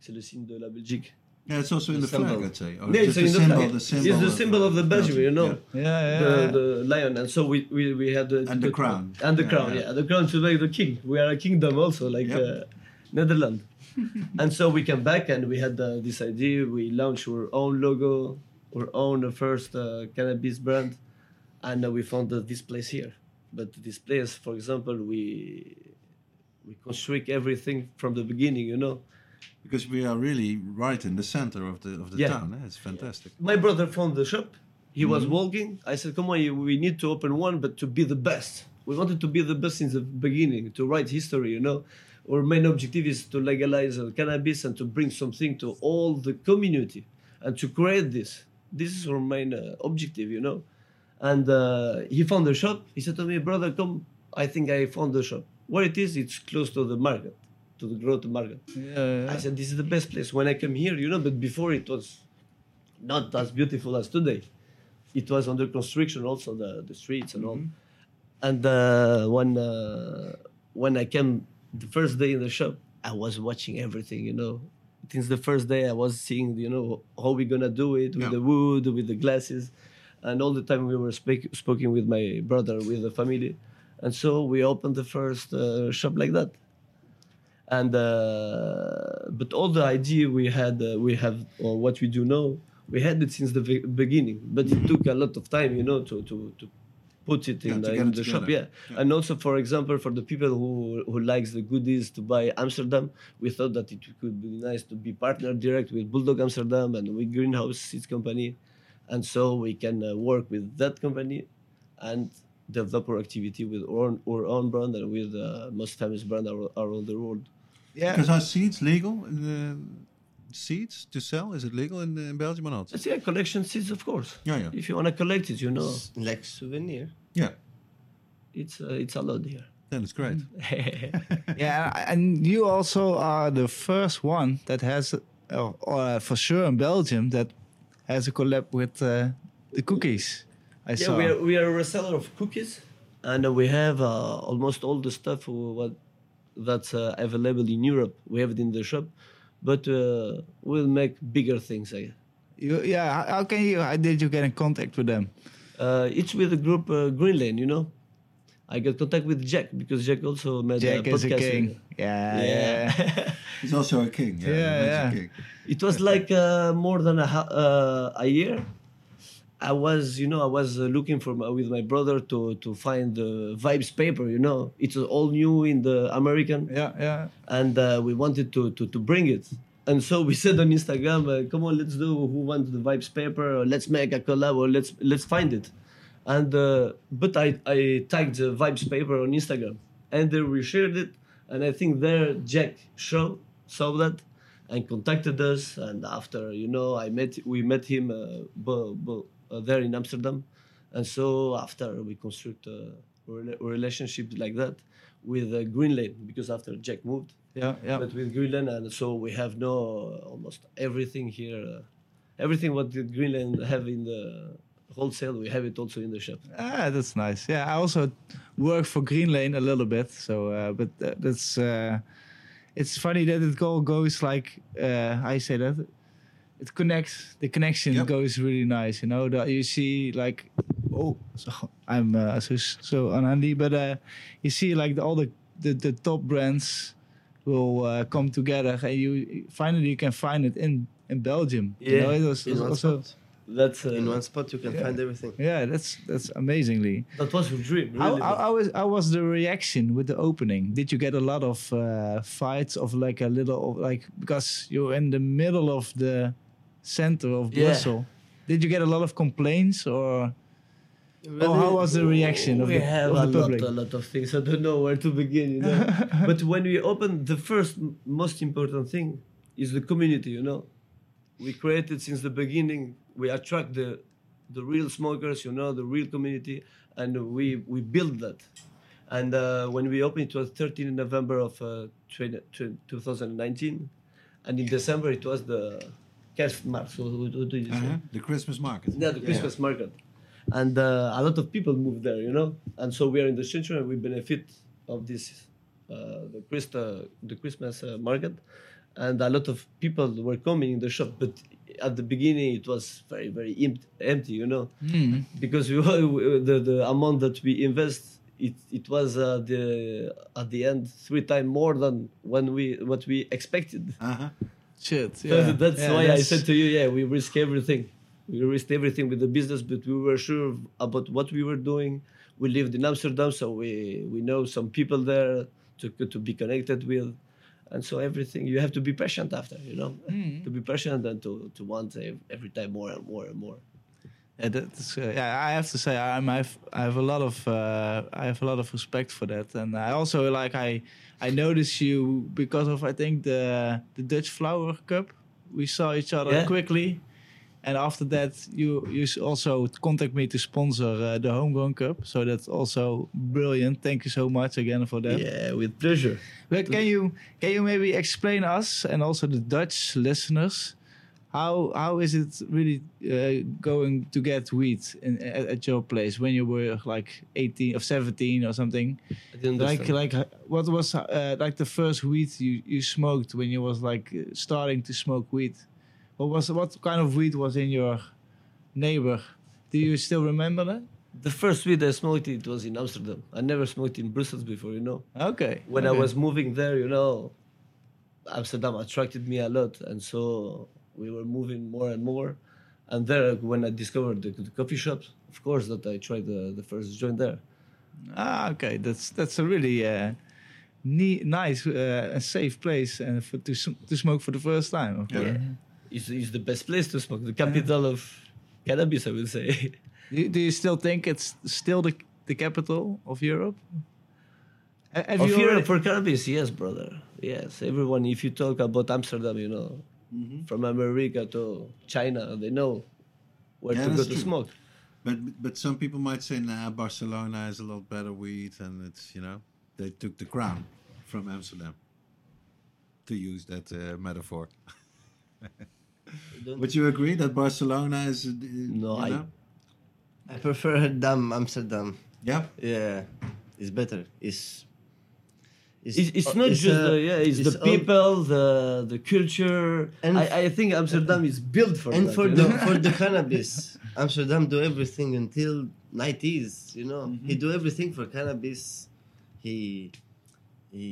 C'est le signe de la Belgique. Yeah, it's also in the The flag. I'd say. Or Yeah, it's the in the symbol, flag. the It's the symbol of the Belgium, you know. Yeah, yeah. The, yeah. the lion, and so we, we, we had the And the crown. and the Yeah, crown, yeah. yeah. the crown to make the king. We are a kingdom also, like Yep. uh, Netherlands. and so we came back and we had uh, this idea. We launched our own logo, our own uh, first uh, cannabis brand, and uh, we found uh, this place here. But this place, for example, we we construct everything from the beginning. You know, Because we are really right in the center of the of the Yeah. town. Eh? It's fantastic. my brother found the shop. He was Mm-hmm. walking. I said, "Come on, we need to open one, but to be the best. We wanted to be the best since the beginning, to write history. You know, our main objective is to legalize uh, cannabis and to bring something to all the community and to create this. This is our main uh, objective. You know." And uh, he found the shop. He said to me, "Brother, come. I think I found the shop. Where it is, it's close to the market, to the Grote Markt." yeah, I said, this is the best place. When I come here, you know, but before it was not as beautiful as today. It was under construction also, the, the streets and all. And uh, when, uh, when I came the first day in the shop, I was watching everything, you know. Since the first day, I was seeing, you know, how we gonna do it with Yeah. the wood, with the glasses. And all the time we were speak, speaking with my brother, with the family. And so we opened the first uh, shop like that and uh, but all the idea we had uh, we have or what we do now we had it since the beginning but it took a lot of time you know to to, to put it Yeah, in, the, in the shop yeah. Yeah. and also for example for the people who who likes the goodies to buy amsterdam we thought that it could be nice to be partner direct with bulldog amsterdam and with greenhouse seeds company and so we can uh, work with that company and develop our activity with our own, our own brand and with the most famous brand around the world yeah. Because are seeds legal? In the seeds to sell? Is it legal in, in Belgium or not? It's yeah, collection seeds, of course. Yeah, yeah. If you want to collect it, you know, Like souvenir. Yeah, it's uh, it's allowed here. then it's great. Yeah, and you also are the first one that has, uh, uh, for sure in Belgium, that has a collab with uh, the cookies. I yeah, saw. we are we are a reseller of cookies, and uh, we have uh, almost all the stuff what that's uh, available in Europe. We have it in the shop, but uh, we'll make bigger things. I. You, yeah, how, how can you? How did you get in contact with them? Uh, it's with the group uh, Green you know. I got contact with Jack because Jack also made Jack a is a podcast. king. Yeah, yeah. Yeah. He's also a king. Yeah, Yeah, yeah. a king. It was like uh, more than a, uh, a year. I was, you know, I was uh, looking for my, with my brother to to find the Vibes paper. You know, it's all new in the American, yeah, yeah. and uh, we wanted to, to to bring it. And so we said on Instagram, uh, "Come on, let's do. Who wants the Vibes paper? Or let's make a collab. Or let's let's find it." And uh, but I I tagged the Vibes paper on Instagram, and then we shared it. And I think there Jack show saw that and contacted us. And after you know, I met we met him uh, bo, bo, there in Amsterdam. And so after we construct a rela- relationship like that with uh, Green Lane because after Jack moved, Yeah, yeah. but with Green Lane, and so we have no almost everything here, uh, everything what Green Lane have in the wholesale. We have it also in the shop. Ah, that's nice. Yeah, I also work for Green Lane a little bit. So, uh, but uh, that's uh, it's funny that it all goes like uh, I say that it connects. The connection Yep. goes really nice. You know that you see like oh, so I'm uh, so so unhandy, but uh, you see like the, all the, the the top brands will uh, come together, and you finally you can find it in in Belgium. you Yeah, know, it was, In was one also. spot. That's uh, In one spot, you can Yeah. find everything. Yeah, that's that's amazingly. that was your dream. How, Really. how, how, was, how was the reaction with the opening? Did you get a lot of uh, fights of like a little of like because you're in the middle of the center of Yeah. Brussels? Did you get a lot of complaints or oh, how was the reaction of we the, have of a the public? lot, a lot of things. I don't know where to begin. You know, but when we opened, the first most important thing is the community. You know, we created since the beginning. We attract the the real smokers. You know, the real community, and we we build that. And uh, when we opened, it was 13 November of uh, 20, 2019, and in December it was the So what, what do you say? Uh-huh. The Christmas market. Yeah, the Christmas market. And uh, a lot of people move there, you know. And so we are in the center and we benefit of this, uh, the, Christ, uh, the Christmas uh, market. And a lot of people were coming in the shop. But at the beginning, it was very, very empty, you know. Hmm. Because we, were- the, the amount that we invest, it, it was uh, the, at the end three times more than when we what we expected. Uh-huh. Shit, yeah. that's Yeah, why I said to you, yeah, we risk everything. We risked everything with the business, but we were sure about what we were doing. We lived in Amsterdam, so we, we know some people there to, to be connected with. And so everything, you have to be patient after, you know, Hmm. to be patient and to, to want ev- every time more and more and more. Yeah, that's, uh, yeah, I have to say I'm, I've, I have a lot of uh, I have a lot of respect for that, and I also like I I noticed you because of I think the the Dutch Flower Cup. We saw each other Yeah. quickly, and after that you you also contact me to sponsor uh, the Homegrown Cup. So that's also brilliant. Thank you so much again for that. Yeah, with pleasure. But can you can you maybe explain us and also the Dutch listeners how how is it really uh, going to get wheat in, at, at your place when you were like 18 or 17 or something? I didn't Like understand. like what was uh, like the first wheat you, you smoked when you was like starting to smoke weed? What was what kind of weed was in your neighbor? Do you still remember that? the first weed I smoked, it was in Amsterdam. I never smoked in Brussels before, you know. Okay. when I was moving there, you know, Amsterdam attracted me a lot, and so we were moving more and more. And there, when I discovered the, the coffee shops, of course, that I tried the, the first joint there. Ah, okay. That's that's a really uh, ne- nice uh, and safe place and for to sm- to smoke for the first time. Of course. It's, it's the best place to smoke, the capital of cannabis, I would say. Do, do you still think it's still the the capital of Europe? Have of you Europe already- for cannabis, yes, brother. Yes, everyone. If you talk about Amsterdam, you know, from America to China, they know where Yeah, to go that's to smoke. But but some people might say, nah, Barcelona is a lot better weed, and it's you know they took the crown from Amsterdam. To use that uh, metaphor, would you agree that Barcelona is? Uh, No, you I- know? I prefer Dam Amsterdam. Yeah. Yeah, it's better. It's It's, it's not it's, just uh, the yeah, it's, the people, the the culture. And- I, I think Amsterdam is built for and that. for the know? for the cannabis, Amsterdam do everything until nineties. You know, Mm-hmm. he do everything for cannabis. He he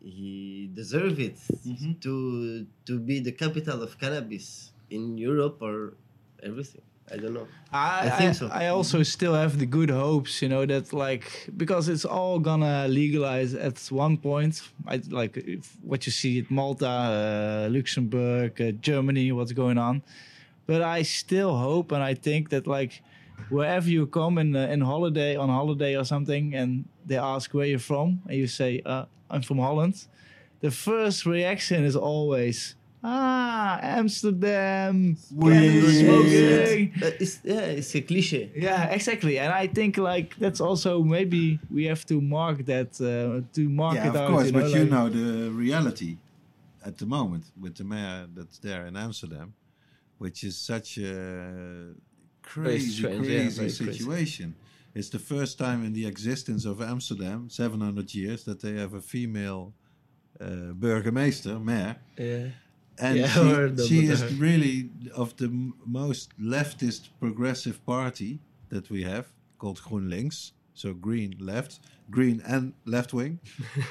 he deserve it Mm-hmm. to to be the capital of cannabis in Europe or everything. I don't know. I, I think so. I also still have the good hopes, you know, that like because it's all gonna legalize at one point. I like if, what you see at Malta, uh, Luxembourg, uh, Germany, what's going on. But I still hope, and I think that like wherever you come in uh, in holiday on holiday or something, and they ask where you're from, and you say uh, I'm from Holland, the first reaction is always. Ah, Amsterdam, cannabis smoking. But it's yeah, it's a cliche. Yeah, exactly. And I think like that's also maybe we have to mark that uh, to mark Yeah, it of out. course, you know, but you like- know the reality at the moment with the mayor that's there in Amsterdam, which is such a crazy, strange, yeah, crazy crazy. situation. It's the first time in the existence of Amsterdam, 700 years, that they have a female uh, burgemeester, mayor. Yeah. And Yeah, she, she is really of the m- most leftist progressive party that we have, called GroenLinks. So green left, green and left wing.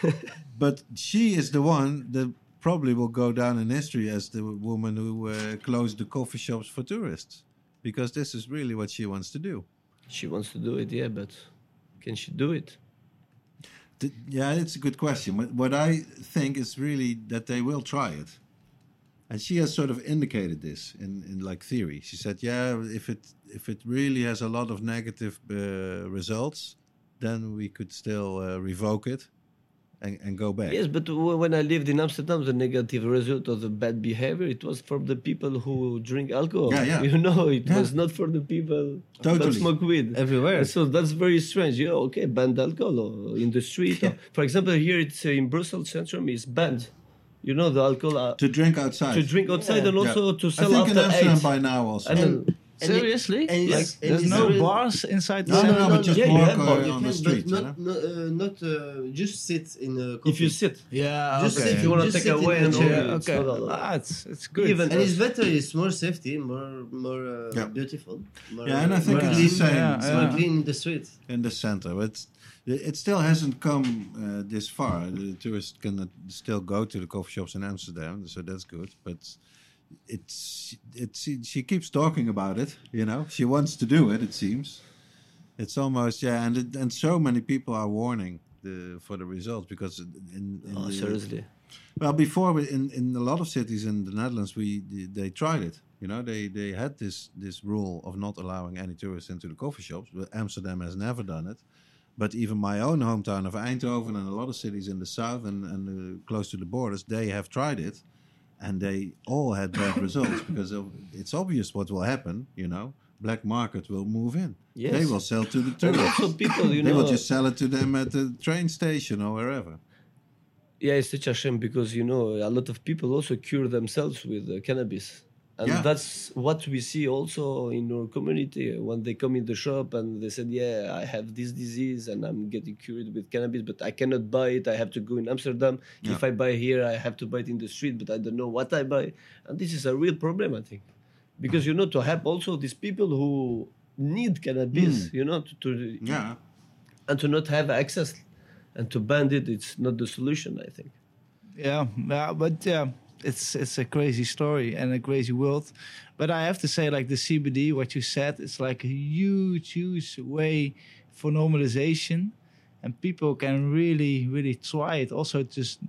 but she is the one that probably will go down in history as the woman who uh, closed the coffee shops for tourists. Because this is really what she wants to do. She wants to do it, yeah, but can she do it? Th- yeah, it's a good question. What, what I think is really that they will try it. And she has sort of indicated this in, in like theory. She said, "Yeah, if it if it really has a lot of negative uh, results, then we could still uh, revoke it and, and go back." Yes, but w- when I lived in Amsterdam, the negative result of the bad behavior, it was from the people who drink alcohol. Yeah, yeah. You know, it Yeah. was not for the people Totally. that smoke weed. Everywhere. And so that's very strange. Yeah, okay, banned alcohol in the street. or- for example, here it's uh, in Brussels Centrum is banned. You know, the alcohol uh, to drink outside. to drink outside and Yeah. also to I sell think in after Amsterdam eight. by now also. And then- And Seriously? and like, and there's no real- bars inside the No, no, center? no, but just yeah, you walk have uh, bar, you on the street. but you not, know? not, uh, not uh, just sit in a coffee. if you sit, Yeah, Just okay. sit- if you want to take sit away and all, chair. yeah, it's okay. not. Ah, it's, it's good. Even- and it's better. It's more safety, more more uh, Yeah. beautiful. More, Yeah, and I think more it's clean, the same. Yeah, more yeah. clean in the street. in the center. But it still hasn't come uh, this far. The tourists can still go to the coffee shops in Amsterdam, so that's good. But it's it's she keeps talking about it. You know, she wants to do it. It seems. It's almost yeah, and it, and so many people are warning the for the results because in, in oh, the, seriously. well, before in in a lot of cities in the Netherlands, we they tried it. You know, they they had this this rule of not allowing any tourists into the coffee shops. But Amsterdam has never done it. But even my own hometown of Eindhoven and a lot of cities in the south and and uh, close to the borders, they have tried it, and they all had bad results because of, it's obvious what will happen. You know, black market will move in. Yes. They will sell to the tourists. also people, you they know, will just sell it to them at the train station or wherever. Yeah, it's such a shame because you know a lot of people also cure themselves with uh, cannabis, and Yeah. that's what we see also in our community when they come in the shop and they said, "Yeah, I have this disease and I'm getting cured with cannabis, but I cannot buy it. I have to go in Amsterdam. Yeah. If I buy here, I have to buy it in the street, but I don't know what I buy." And this is a real problem, I think, because you know to help also these people who need cannabis, mm. you know, to, to Yeah. and to not have access and to ban it, it's not the solution, I think. Yeah, yeah, but yeah, it's it's a crazy story and a crazy world. But I have to say, like the CBD, what you said, it's like a huge, huge way for normalization, and people can really, really try it. Also, just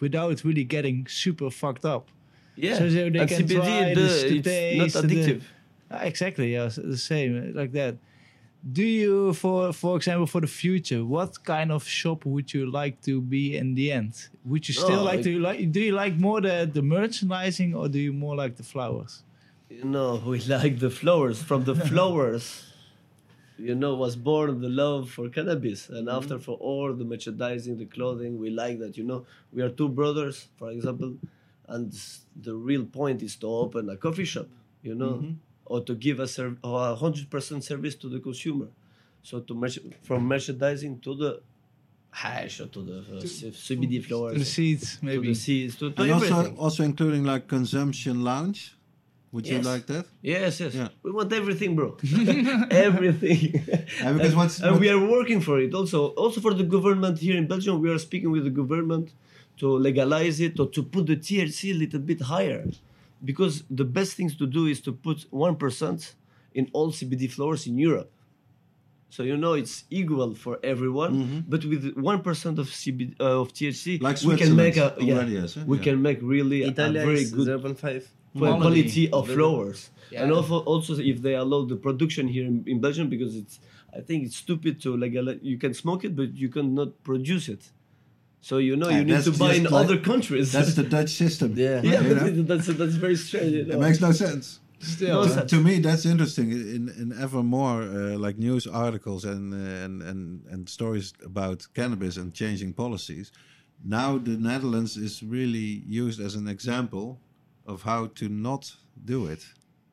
without really getting super fucked up. Yeah, So they- they and can CBD, try the, to it's taste not and the- addictive. Ah, exactly, yeah, the same like that. Do you, for for example, for the future, what kind of shop would you like to be in the end? Would you still No, like I- to like? Do you like more the the merchandising or do you more like the flowers? No, we like the flowers. From the flowers, you know, was born the love for cannabis, and Mm-hmm. after for all the merchandising, the clothing, we like that. You know, we are two brothers, for example, and the real point is to open a coffee shop. You know, Mm-hmm. Or to give a serv- or a hundred percent service to the consumer. So to merch- from merchandising to the hash or to the uh, C- CBD flowers, To the seeds, to maybe. the seeds, to, to And everything. also, also including like consumption lounge. Would you like that? Yes, yes. Yeah. We want everything, bro. everything. Yeah, because and, what's- and what- we are working for it. Also, also for the government here in Belgium, we are speaking with the government to legalize it or to put the THC a little bit higher, because the best things to do is to put one percent in all CBD flowers in Europe. So you know it's equal for everyone, but with one percent of CBD uh, of THC, Mm-hmm. Like we can make a Switzerland yeah, already has, eh? we Yeah. can make really a very good 0.5. well, Quality. quality of Very- flowers. Yeah. And also, also if they allow the production here in, in Belgium, because it's, I think it's stupid to like You can smoke it, but you cannot produce it. So you know Yeah, you need to buy in like- other countries. That's the Dutch system. Yeah. yeah, you know? that's that's very strange. You know? It makes no sense. Still, No, so- to me, that's interesting. In in ever more uh, like news articles and, uh, and and and stories about cannabis and changing policies, now the Netherlands is really used as an example of how to not do it.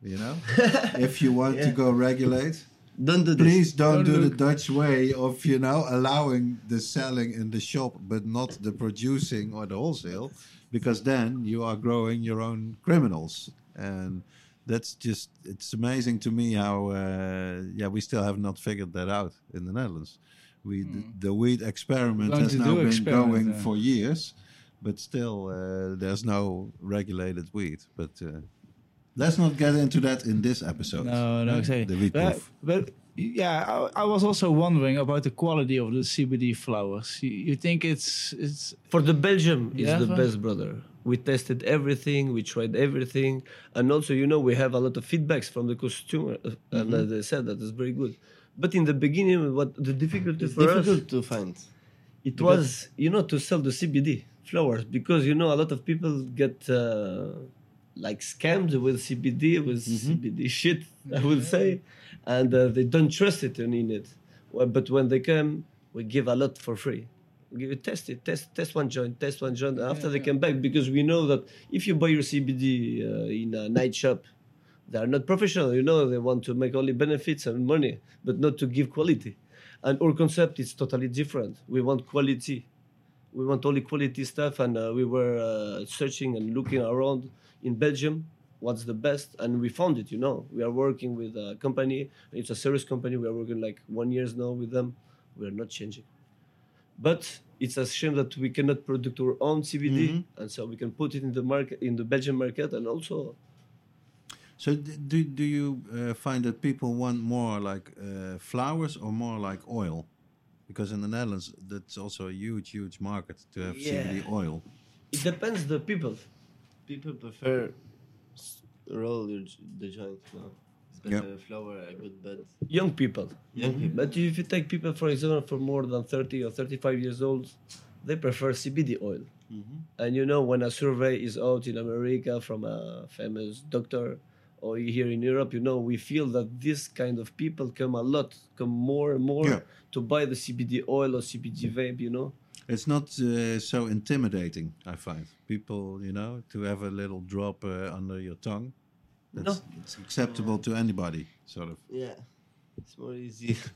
You know, if you want to go regulate, Don't do this. please don't, Don't do look- the Dutch way of you know allowing the selling in the shop, but not the producing or the wholesale, because then you are growing your own criminals, and that's just it's amazing to me how uh, yeah we still have not figured that out in the Netherlands. We the, the weed experiment Going has now been experiment, going yeah. for years, but still uh, there's no regulated weed. But uh, let's not get into that in this episode. No, no, exactly. The weed But, proof. but yeah, I, I was also wondering about the quality of the CBD flowers. You, you think it's it's For the Belgium is Yeah, the for- best, brother. We tested everything, we tried everything, and also you know we have a lot of feedbacks from the consumer, uh, and uh, they said that is very good. But in the beginning, what the difficulty It's for us difficult to find. it was you know to sell the CBD flowers because you know a lot of people get uh, like scammed with CBD with CBD shit I will say, and uh, they don't trust it and in it. Well, but when they come, we give a lot for free. We give it, test it, test test one joint, test one joint. After they come back, because we know that if you buy your CBD uh, in a night shop, they are not professional. You know, they want to make only benefits and money, but not to give quality. And our concept is totally different. We want quality. We want only quality stuff, and uh, we were uh, searching and looking around in Belgium. What's the best? And we found it. You know, we are working with a company. It's a serious company. We are working like one years now with them. We are not changing. But it's a shame that we cannot produce our own CBD, and so we can put it in the market, in the Belgian market, and also So do do you uh, find that people want more like uh, flowers or more like oil? Because in the Netherlands, that's also a huge, huge market to have Yeah. CBD oil. it depends the people. People prefer roll the joint. No, it's better flower a good bud. Young people. Young mm-hmm. people. But if you take people, for example, for more than 30 or 35 years old, they prefer CBD oil. Mm-hmm. And you know, when a survey is out in America from a famous doctor, or here in Europe, you know, we feel that this kind of people come a lot, come more and more Yeah. to buy the CBD oil or CBD vape, you know. It's not uh, so intimidating, I find. People, you know, to have a little drop uh, under your tongue. That's, It's acceptable to anybody, sort of. Yeah, it's more easy.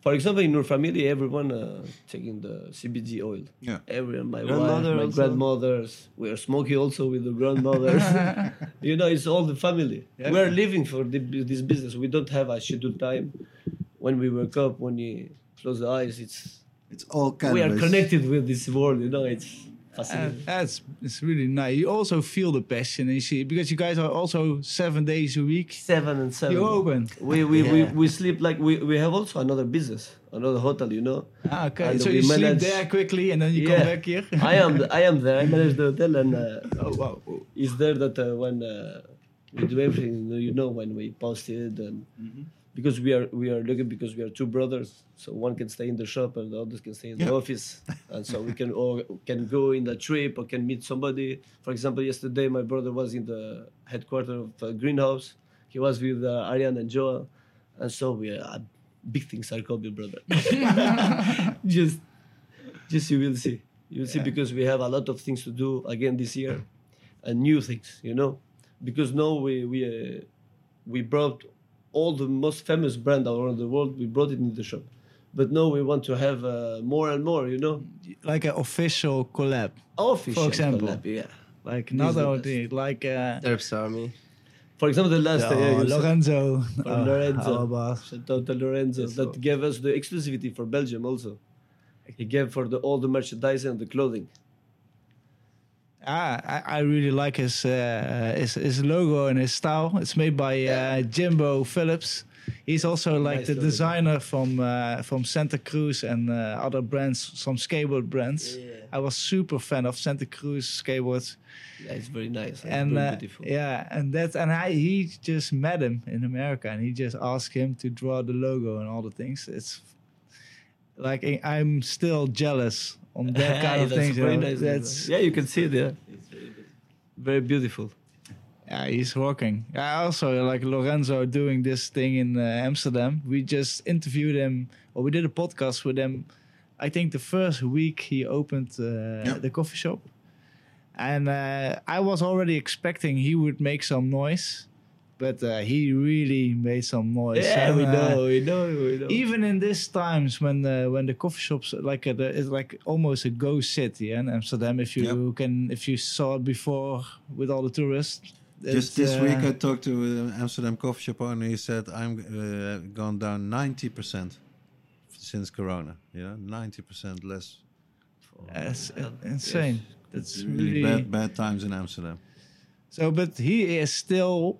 For example, in our family, everyone uh, taking the CBD oil. Yeah. Everyone, my Grandmother wife, my also? grandmothers. We are smoking also with the grandmothers. you know, it's all the family. Yeah. We are living for the, this business. We don't have a scheduled time. When we wake up, when we close the eyes, it's It's all we are connected with this world. You know, it's uh, fascinating. that's it's really nice. You also feel the passion, and you see because you guys are also seven days a week. seven and seven. You open. We we, Yeah. we we sleep like we, we have also another business, another hotel. You know. Ah, okay, And so we you sleep there quickly, and then you Yeah. come back here. I am I am there. I manage the hotel, and uh, oh wow. is there that uh, when uh, we do everything, you know, when we post it, and because we are we are looking because we are two brothers, so one can stay in the shop and the others can stay in the Yeah. office, and so we can all can go in the trip or can meet somebody. For example, yesterday my brother was in the headquarters of uh, Greenhouse. He was with uh, Arjan and Joel, and so we are big things are coming, brother. just just you will see. You will see because we have a lot of things to do again this year, and new things, you know. Because now we we uh, we brought all the most famous brand around the world. We brought it in the shop, but now we want to have uh, more and more, you know. Like an official collab, Official For example. collab, yeah. like This the another best. thing, like uh, Terps Army. For example, the last uh, oh, yeah, Lorenzo. from Oh, Lorenzo. our. Shout out to Lorenzo Yes, that so- gave us the exclusivity for Belgium also. He gave for the all the merchandise and the clothing. Ah, I, I really like his, uh, his his logo and his style. It's made by uh, Jimbo Phillips. He's also like Nice the designer from uh, from Santa Cruz and uh, other brands, some skateboard brands. Yeah. I was super fan of Santa Cruz skateboards, Yeah, it's very nice. and very uh, beautiful. yeah, and that and I he just met him in America, and he just asked him to draw the logo and all the things. It's like I'm still jealous on that kind of That's things. you know. nice. That's yeah, you can see it. Yeah, It's very very beautiful. Yeah, he's rocking. I also like Lorenzo doing this thing in uh, Amsterdam. We just interviewed him, or we did a podcast with him. I think the first week he opened uh, the coffee shop, and uh, I was already expecting he would make some noise, but uh, he really made some noise. Yeah, And, we uh, know, we know, we know. Even in these times when uh, when the coffee shops like uh, it's like almost a ghost city in Amsterdam. If you can, if you saw it before with all the tourists. Just this uh, week, I talked to an Amsterdam coffee shop owner. He said, "I'm uh, gone down ninety percent since Corona. Yeah, ninety percent less. It's uh, insane. That's Really really bad, bad times in Amsterdam. So, but he is still,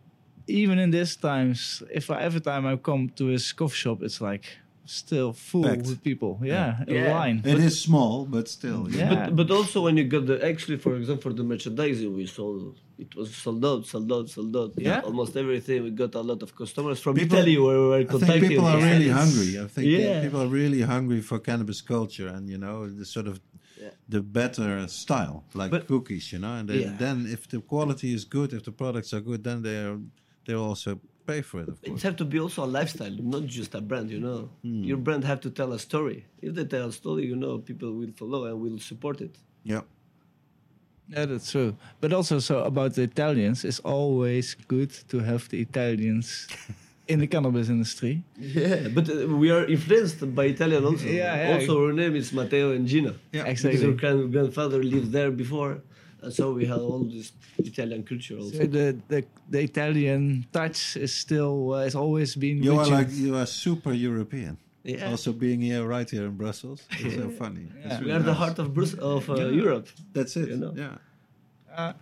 even in these times, if I, every time I come to his coffee shop, it's like still full Packed. with people. Yeah, a Yeah. line. It is small, but still. Yeah. But, but also when you got the actually for example for the merchandising we sold it was sold out sold out sold out Yeah? almost everything we got a lot of customers from People- Italy where we were I think people are really it's- hungry. I think Yeah. people are really hungry for cannabis culture and you know the sort of Yeah. the better style, like But- cookies. You know, and then, Yeah. then if the quality is good, if the products are good, then they are they'll also pay for it. Of It course. have to be also a lifestyle, not just a brand. You know, Hmm. your brand have to tell a story. If they tell a story, you know, people will follow and will support it. Yeah. Yeah, that's true. But also, so about the Italians, it's always good to have the Italians in the cannabis industry. Yeah, but uh, we are influenced by Italian also. Yeah, yeah. Also, our name is Matteo and Gino. Yeah. Because our grandfather lived there before, and so we have all this Italian culture also. So the, the the Italian touch is still uh, has always been. You with are like you are super European. Yeah. Also being here, right here in Brussels, it's so funny. It's Yeah. we really are the heart of Brus- of uh, Yeah. Europe. That's it. you know. Yeah.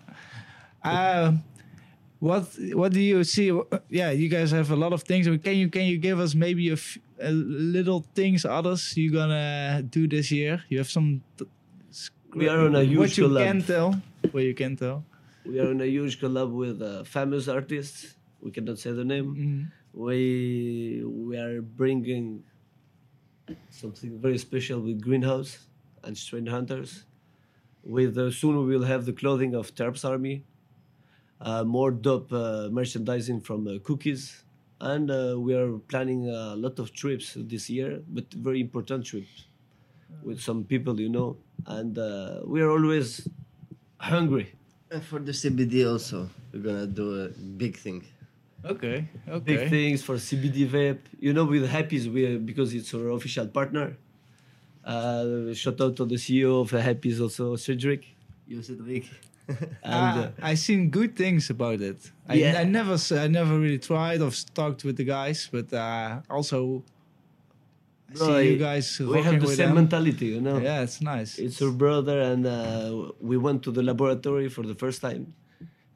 Uh, what what do you see? Yeah, you guys have a lot of things. Can you can you give us maybe a, f- a little things others you gonna do this year? You have some. We are on a huge What you collab. can tell, what you can tell. We are on a huge collab with uh, famous artists. We cannot say the name. Mm. We we are bringing something very special with Greenhouse and Strain Hunters. With uh, soon we will have the clothing of Terps Army, uh, more dope uh, merchandising from uh, Cookies, and uh, we are planning a lot of trips this year, but very important trips with some people, you know, and uh, we are always hungry. And for the CBD also, we're gonna do a big thing. Okay, okay. big things for CBD vape. You know, with Happease, we because it's our official partner. Uh, shout out to the CEO of Happease, also Cedric. You Cedric. And uh, Ah, I seen good things about it. I, Yeah. I never s- I never really tried or talked with the guys, but uh, also I Bro, see you guys we have the same them. mentality, you know. Yeah, it's nice. It's our brother, and uh, we went to the laboratory for the first time.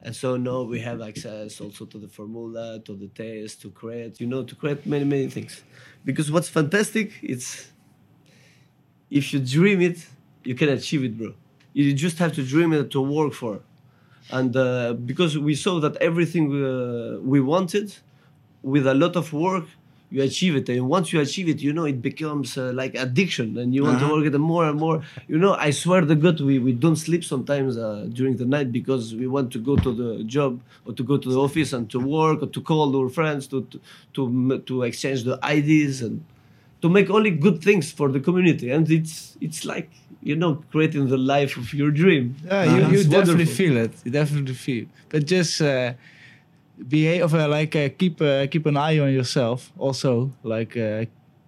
And so now we have access also to the formula, to the test, to create, you know, to create many, many things. Because what's fantastic, it's if you dream it, you can achieve it, bro. You just have to dream it to work for. And uh, because we saw that everything uh, we wanted, with a lot of work, you achieve it. And once you achieve it, you know, it becomes uh, like addiction and you want Uh-huh. to work it more and more. You know, I swear to God, we, we don't sleep sometimes uh, during the night because we want to go to the job or to go to the office and to work or to call our friends to, to, to, to exchange the ideas and to make only good things for the community. And it's, it's like, you know, creating the life of your dream. Yeah, you, Uh-huh. you It's definitely wonderful. feel it. You definitely feel. But just uh, behave uh, like uh, keep uh, keep an eye on yourself. Also, like uh,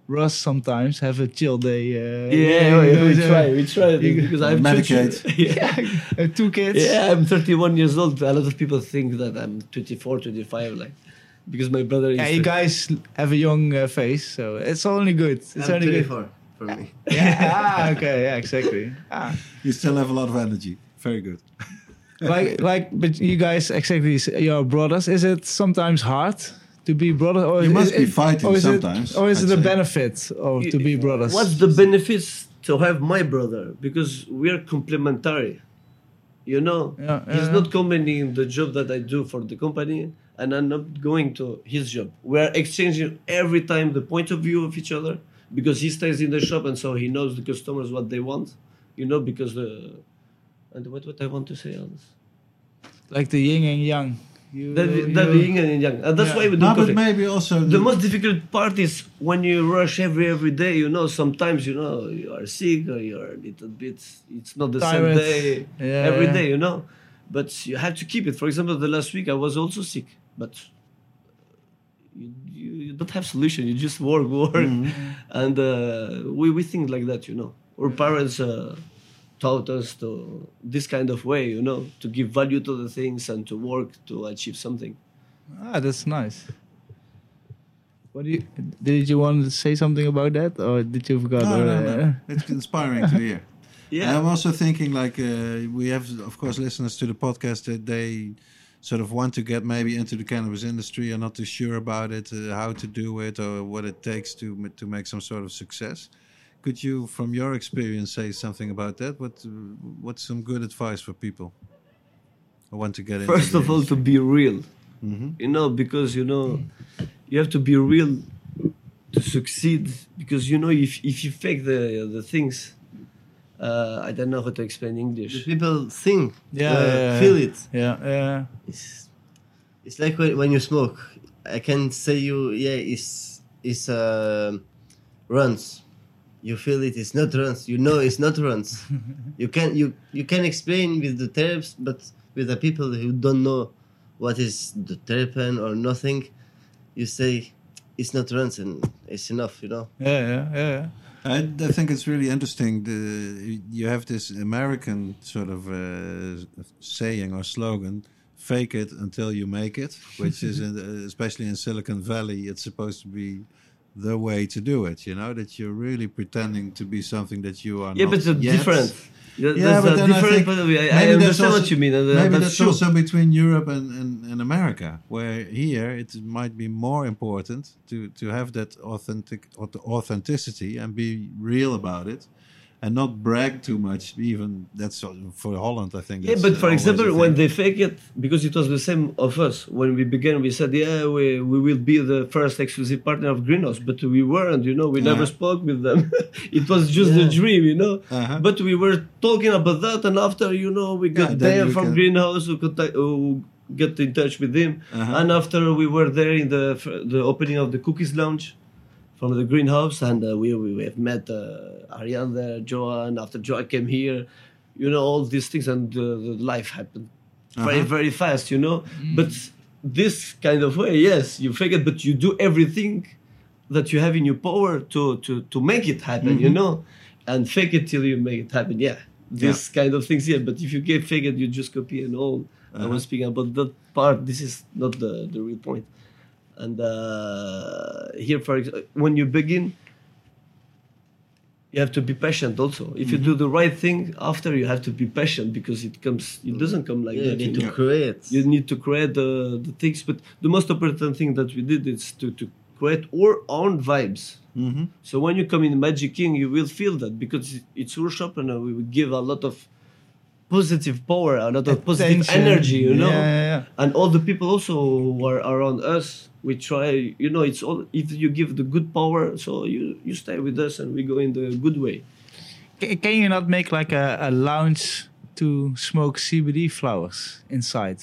Russ sometimes have a chill day. Uh, Yeah, we, we uh, try, we try because I have Medicate. Two, yeah. uh, two kids. yeah, I'm 31 years old. A lot of people think that I'm 24, 25, like because my brother is. Yeah, you guys have a young uh, face, so it's only good. It's I'm only good. 24 for me. Yeah, ah, okay, yeah, exactly. Ah. You still have a lot of energy. Very good. like like but you guys exactly your brothers is it sometimes hard to be brothers or You is must it- be fighting or sometimes, it, or is I'd it a benefit of to be brothers What's the benefits to have my brother? Because we are complementary. You know, Yeah, he's yeah. not combining the job that I do for the company, and I'm not going to his job. We are exchanging every time the point of view of each other because he stays in the shop, and so he knows the customers what they want. You know, because the and what what I want to say else. Like the yin and yang you, That, you- that yin and yang. And that's Yeah. why we do No, but maybe also The most difficult part is when you rush every every day. You know, sometimes you know you are sick or you are a little bit. It's not the Tired. same day Yeah, every yeah. day. You know, but you have to keep it. For example, the last week I was also sick, but you, you, you don't have solution. You just work, work, and uh, we we think like that, you know. Our parents uh, taught us to this kind of way, you know, to give value to the things and to work to achieve something. Ah, that's nice. What do you did you want to say something about that, or did you forgot? No, or, no, uh, no. It's inspiring to hear. Yeah. And I'm also thinking like uh, we have, of course, listeners to the podcast that they sort of want to get maybe into the cannabis industry, are not too sure about it, uh, how to do it, or what it takes to to make some sort of success. Could you, from your experience, say something about that? What what's some good advice for people who want to get into? First of all, to be real, hmm you know, because you know, you have to be real to succeed. Because you know, if if you fake the the things, uh, I don't know how to explain The English. people think, Yeah, uh, yeah, yeah. feel it. yeah, yeah. It's, it's like when, when you smoke. I can say you, yeah, it's it's uh, runs. You feel. It's not runs. You know it's not runs. you can you you can explain with the terps, but with the people who don't know what is the terpen or nothing, you say it's not runs and it's enough. You know. Yeah, yeah, yeah, yeah. I, I think it's really interesting. The, you have this American sort of uh, saying or slogan: "Fake it until you make it," which is, in, especially in Silicon Valley, it's supposed to be the way to do it. You know that you're really pretending to be something that you are. Yeah, not but it's yet. different. That- Yeah, but a then I different think point of view. I, I understand also- what you mean. uh, Maybe that's, that's, also between Europe and, and, and America, where here it might be more important to, to have that authentic authenticity and be real about it, and not brag too much. Even that's for Holland, I think. Yeah, but for example, when they fake it, because it was the same of us. When we began, we said, yeah, we, we will be the first exclusive partner of Greenhouse, but we weren't, you know, we never Uh-huh. spoke with them. it was just a dream, you know. Uh-huh. But we were talking about that, and after, you know, we got Yeah, there from can- Greenhouse who, contact, who get in touch with him. Uh-huh. And after we were there in the the opening of the Cookies Lounge from the greenhouse, and uh, we, we we have met uh, Arjan there, Joan. After Joan came here, you know all these things, and uh, the life happened very Uh-huh. very fast, you know. But this kind of way, yes, you fake it, but you do everything that you have in your power to to to make it happen, you know, and fake it till you make it happen. Yeah, this kind of things. Yeah, but if you get fake it, you just copy and all. I was speaking about that part. This is not the the real point. And uh, here, for example, when you begin, you have to be patient. Also, if you do the right thing, after you have to be patient because it comes. It doesn't come like Yeah, you that. need you to know. create. You need to create the, the things, but the most important thing that we did is to, to create our own vibes. Mhm. So when you come in Magic King, you will feel that because it's our shop and we will give a lot of positive power, a lot of positive energy, you know. Yeah, yeah, yeah. And all the people also who are around us, we try, you know, it's all if you give the good power, so you you stay with us and we go in the good way. Ca- Can you not make like a, a lounge to smoke CBD flowers inside?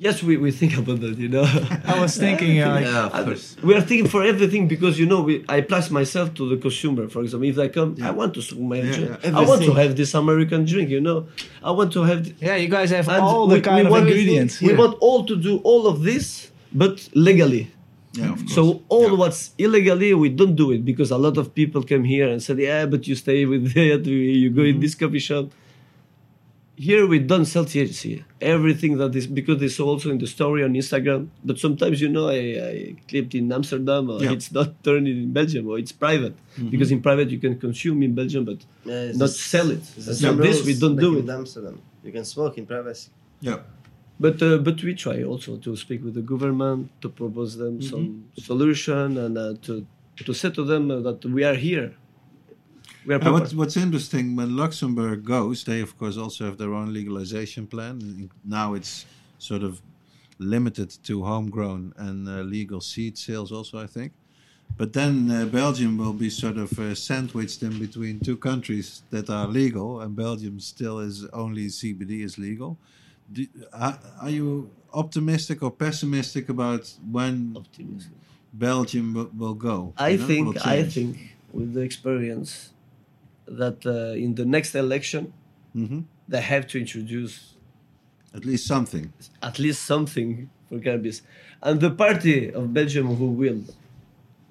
Yes, we, we think about that, you know. I was thinking, uh, like, yeah, of course. We are thinking for everything because you know we, I place myself to the consumer. For example, if I come, I want to smoke my drink. yeah. I want to have this American drink. You know, I want to have. yeah, you guys have all the we- kind we of want- ingredients. We here. want all to do all of this, but legally. Yeah, of course. So all Yeah. what's illegally, we don't do it because a lot of people come here and said, "Yeah, but you stay with that. You go Mm-hmm. in this coffee shop." Here we don't sell THC. Everything that is because it's also in the story on Instagram. But sometimes you know I, I clipped in Amsterdam or Yeah. it's not turned in Belgium or it's private because in private you can consume in Belgium but Yeah, not the- sell it. it's the And same so this we don't like do in it. Amsterdam. You can smoke in privacy. yeah. But uh, but we try also to speak with the government to propose them some solution and uh, to to say to them uh, that we are here. We are Uh, what, what's interesting when Luxembourg goes, they of course also have their own legalization plan. Now it's sort of limited to homegrown and uh, legal seed sales, also I think. But then uh, Belgium will be sort of uh, sandwiched in between two countries that are legal, and Belgium still is only CBD is legal. Do, are, are you optimistic or pessimistic about when Optimism. Belgium will, will go? I you know, think I think with the experience that uh, in the next election Mhm. they have to introduce At least something. at least something for cannabis. And the party of Belgium who will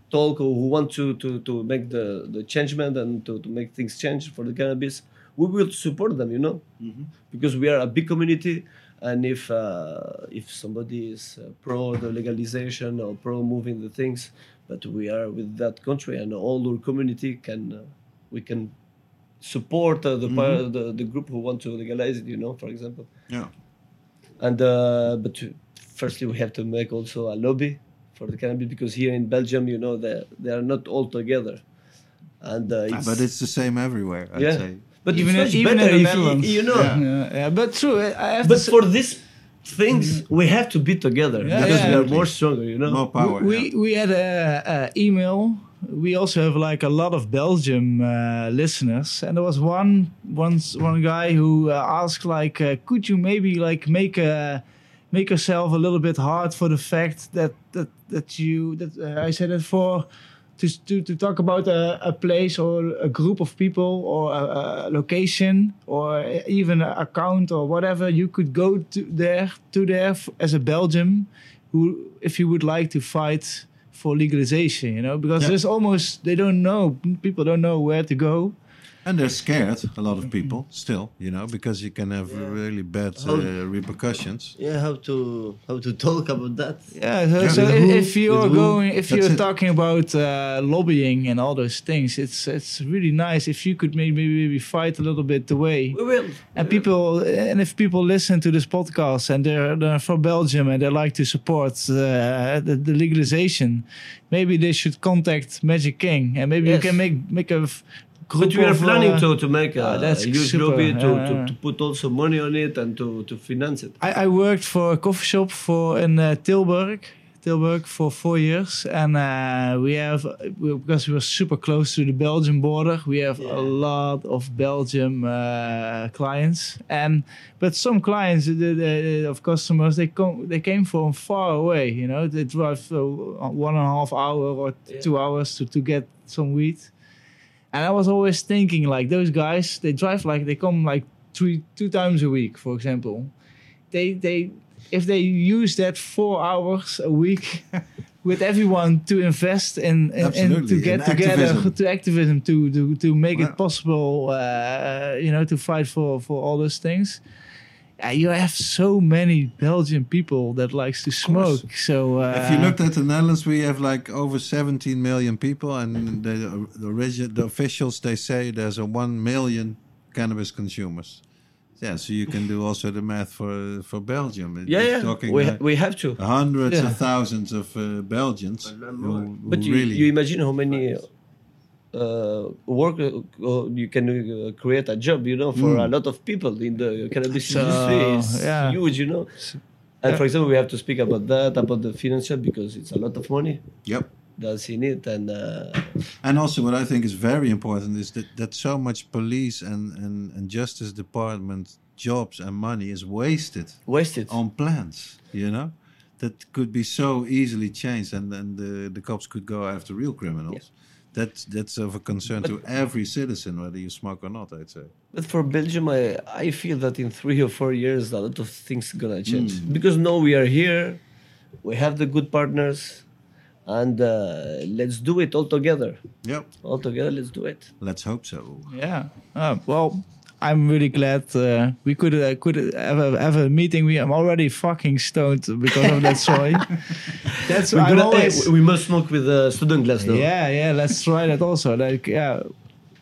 talk or who want to, to, to make the, the changement and to, to make things change for the cannabis, we will support them, you know, because we are a big community. And if uh, if somebody is uh, pro the legalization or pro moving the things, but we are with that country and all our community can uh, we can support uh, the, par- the the group who want to legalize it, you know, for example Yeah. and uh, but firstly we have to make also a lobby for the cannabis because here in Belgium you know they they are not all together and uh, it's, but it's the same everywhere, I'd yeah say. but even it's much even better in the if you- Netherlands. you, know Yeah, yeah, yeah. But true, I I have but to say- for these things we have to be together Yeah, because we yeah. are more stronger you know More power. we yeah. we had a, a email. We also have like a lot of Belgium uh, listeners, and there was one once one guy who uh, asked like, uh, could you maybe like make a make yourself a little bit hard for the fact that that that you that uh, I said it for. To, to, to talk about a, a place or a group of people or a, a location or even an account or whatever you could go to there to there as a Belgium who if you would like to fight for legalization you know because Yeah. there's almost they don't know people don't know where to go And they're scared, a lot of people, still, you know, because you can have really bad uh, How- repercussions. Yeah, how to how to talk about that? yeah so, Yeah, so with who? if you're going if That's you're it. talking about uh, lobbying and all those things it's it's really nice if you could maybe maybe fight a little bit the way we will and people and if people listen to this podcast and they're, they're from belgium and they like to support uh, the, the legalization maybe they should contact magic king and maybe Yes. you can make make a f- group but we are planning uh, to, to make a, Ah, that's a huge super, lobby to, yeah, to, yeah. to put also money on it and to, to finance it I, I worked for a coffee shop for in uh, Tilburg, Tilburg for four years, and uh, we have we, because we were super close to the Belgian border. We have a lot of Belgium uh, clients, and but some clients the, the, of customers they come they came from far away. You know, they drive uh, one and a half hour or Yeah. two hours to to get some weed. And I was always thinking like those guys, they drive like they come like three two times a week, for example. They they if they use that four hours a week with everyone to invest in, in, in to in get together activism. to activism to to, to make Wow. it possible uh, you know to fight for for all those things you have so many Belgian people that likes to smoke. So uh, if you looked at the Netherlands, we have like over 17 million people, and the, the, origi- the officials they say there's a 1 million cannabis consumers. Yeah, so you can do also the math for for Belgium. It- yeah it's yeah talking we, uh, we have to hundreds Yeah. of thousands of uh, Belgians who, who But you, really. you imagine how many uh, work uh, you can uh, create a job, you know, for a lot of people in the cannabis So, industry. It's yeah. huge, you know. And for example, we have to speak about that, about the financial, because it's a lot of money yep. that's in it. And uh, And also, what I think is very important is that, that so much police and, and, and justice department jobs and money is wasted wasted. on plans, you know? That could be so easily changed, and, and the, the cops could go after real criminals. That's, that's of a concern to every citizen, whether you smoke or not, I'd say. But for Belgium, I, I feel that in three or four years, a lot of things gonna change because now we are here, we have the good partners, and uh, let's do it all together. Yep. All together, let's do it. Let's hope so. Yeah. Uh, well, I'm really glad uh, we could uh, could have a, have a meeting. We I'm already fucking stoned because of that soy. That's gonna- always. we must smoke with uh, student glass though. yeah, yeah. Let's try that also. Like, yeah.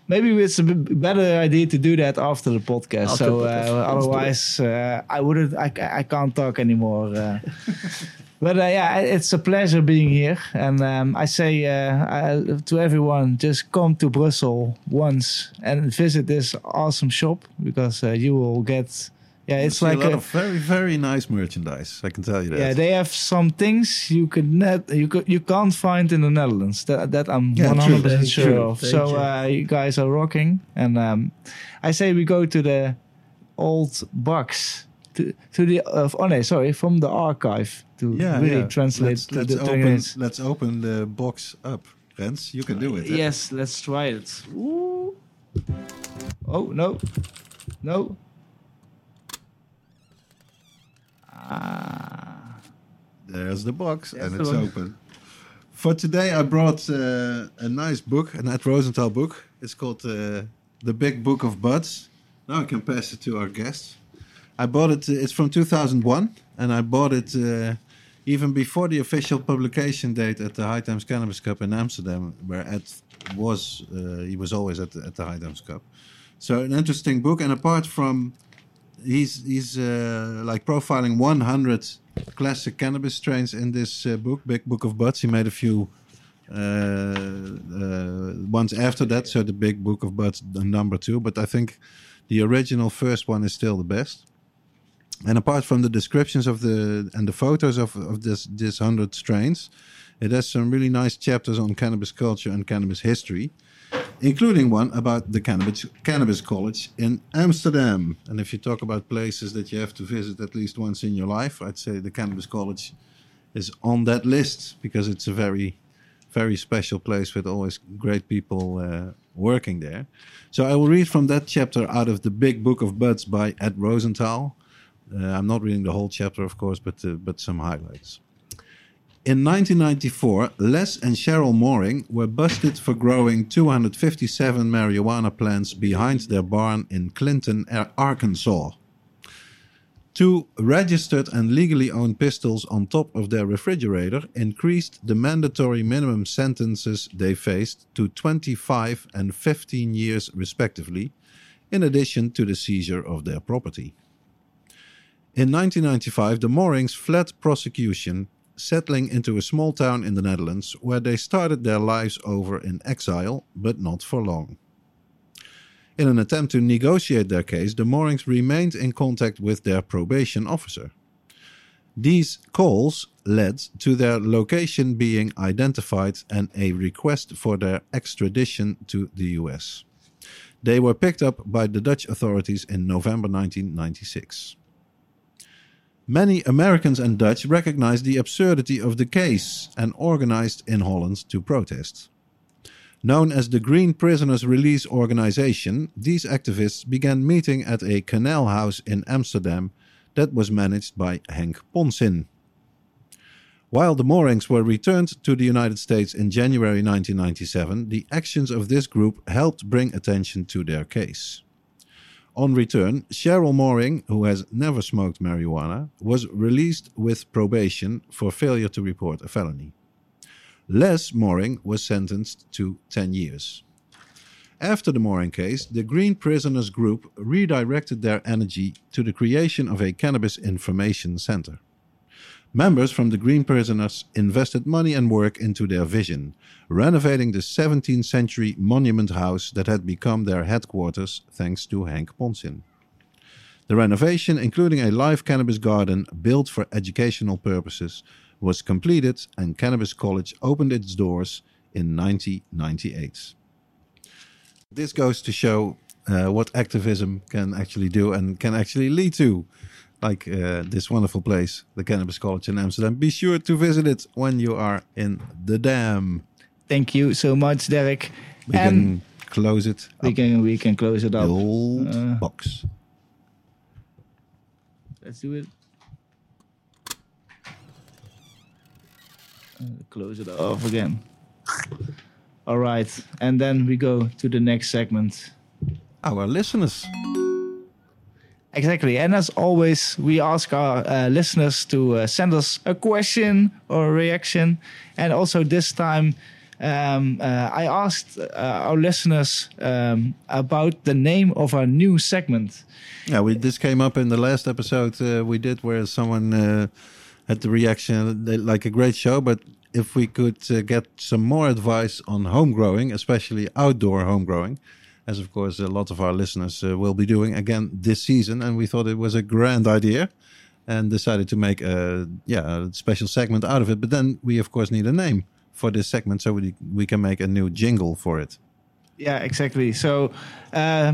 Maybe it's a better idea to do that after the podcast. After so podcast, uh, it. otherwise, uh, I wouldn't. I, I can't talk anymore. Uh, but uh, yeah, it's a pleasure being here, and um, I say uh, I, to everyone, just come to Brussels once and visit this awesome shop because uh, you will get. Yeah, it's like a lot a, of very, very nice merchandise, I can tell you that. yeah, they have some things you could net you could you can't find in the Netherlands. That that I'm Yeah, one true. hundred percent sure you. of. Thank so you. uh, you guys are rocking, and um, I say we go to the old box to to the uh, oh no sorry from the archive to yeah, really yeah. translate Let's, to let's the open, English. let's open the box up. Rens, you can do it. eh? Yes, let's try it. Ooh. Oh no, no. Ah. There's the box, There's and the it's open. For today, I brought uh, a nice book, an Ed Rosenthal book. It's called uh, The Big Book of Buds. Now I can pass it to our guests. I bought it, uh, it's from 2001, and I bought it uh, even before the official publication date at the High Times Cannabis Cup in Amsterdam, where Ed was, uh, he was always at the, at the High Times Cup. So, an interesting book, and apart from he's he's uh, like profiling 100 classic cannabis strains in this uh, book, Big Book of Buds. He made a few uh, uh, ones after that, so the Big Book of Buds, number two. But I think the original first one is still the best. And apart from the descriptions of the and the photos of, of this this hundred strains, it has some really nice chapters on cannabis culture and cannabis history including one about the cannabis cannabis college in Amsterdam. And if you talk about places that you have to visit at least once in your life, I'd say the cannabis college is on that list because it's a very very special place with always great people uh, working there. So I will read from that chapter out of the Big Book of Buds by Ed Rosenthal. Uh, I'm not reading the whole chapter, of course, but uh, but some highlights. In 1994, Les and Cheryl Mooring were busted for growing 257 marijuana plants behind their barn in Clinton, Arkansas. Two registered and legally owned pistols on top of their refrigerator increased the mandatory minimum sentences they faced to 25 and 15 years, respectively, in addition to the seizure of their property. In 1995, the Moorings fled prosecution settling into a small town in the Netherlands where they started their lives over in exile, but not for long. In an attempt to negotiate their case, the Moorings remained in contact with their probation officer. These calls led to their location being identified and a request for their extradition to the US. They were picked up by the Dutch authorities in November 1996. Many Americans and Dutch recognized the absurdity of the case and organized in Holland to protest. Known as the Green Prisoners Release Organization, these activists began meeting at a canal house in Amsterdam that was managed by Henk Poncin. While the moorings were returned to the United States in January 1997, the actions of this group helped bring attention to their case. On return, Cheryl Mooring, who has never smoked marijuana, was released with probation for failure to report a felony. Les Mooring was sentenced to 10 years. After the Mooring case, the Green Prisoners Group redirected their energy to the creation of a cannabis information center. Members from the Green Prisoners invested money and work into their vision, renovating the 17th century monument house that had become their headquarters thanks to Hank Poncin. The renovation, including a live cannabis garden built for educational purposes, was completed and Cannabis College opened its doors in 1998. This goes to show uh, what activism can actually do and can actually lead to like uh, this wonderful place, the Cannabis College in Amsterdam. Be sure to visit it when you are in the dam. Thank you so much, Derek. We and can close it. we up, can we can close it the up. old Uh, box. Let's do it. Uh, close it off again. All right, and then we go to the next segment. Our listeners. Exactly, and as always, we ask our uh, listeners to uh, send us a question or a reaction, and also this time. Um, uh, I asked uh, our listeners um, about the name of our new segment. Yeah, we, this came up in the last episode uh, we did where someone uh, had the reaction they, like a great show, but if we could get some more advice on home growing, especially outdoor home growing, as of course a lot of our listeners uh, will be doing again this season, and we thought it was a grand idea and decided to make a yeah a special segment out of it. But then we of course need a name for this segment, so we we can make a new jingle for it. Yeah, exactly. So, uh,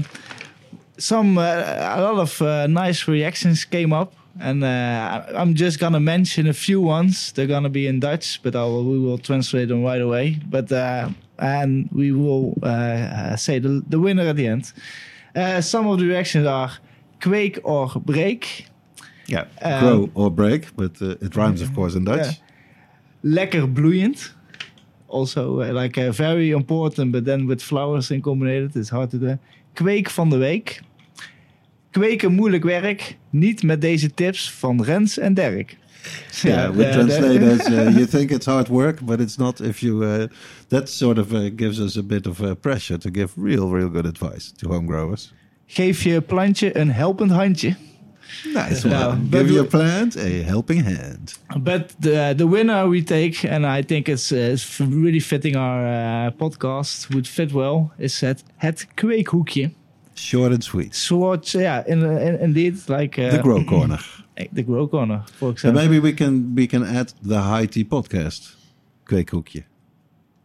some uh, a lot of uh, nice reactions came up, and uh, I'm just gonna mention a few ones. They're gonna be in Dutch, but I will, we will translate them right away. But uh, and we will uh, say the the winner at the end. Uh, some of the reactions are Quake or Break, Yeah, Um, grow or break, but uh, it rhymes, of course, in Dutch. Lekker bloeiend. Also, uh, like uh, very important, but then with flowers in combinated, it's hard to do. Kweek van de week. Kweken moeilijk werk. Niet met deze tips van Rens en Dirk. Yeah, we translate as uh, you think it's hard work, but it's not. If you uh, that sort of uh, gives us a bit of uh, pressure to give real, real good advice to home growers. Geef je plantje een helpend handje. Nice one. Give your plant a helping hand. But the the winner we take, and I think it's, uh, it's really fitting our uh, podcast, would fit well, is het, het kweekhoekje. Short and sweet. Short, yeah, in, in, indeed, like uh, the grow corner. The grow corner, for And example. maybe we can we can add the high tea podcast. Kweekhoekje.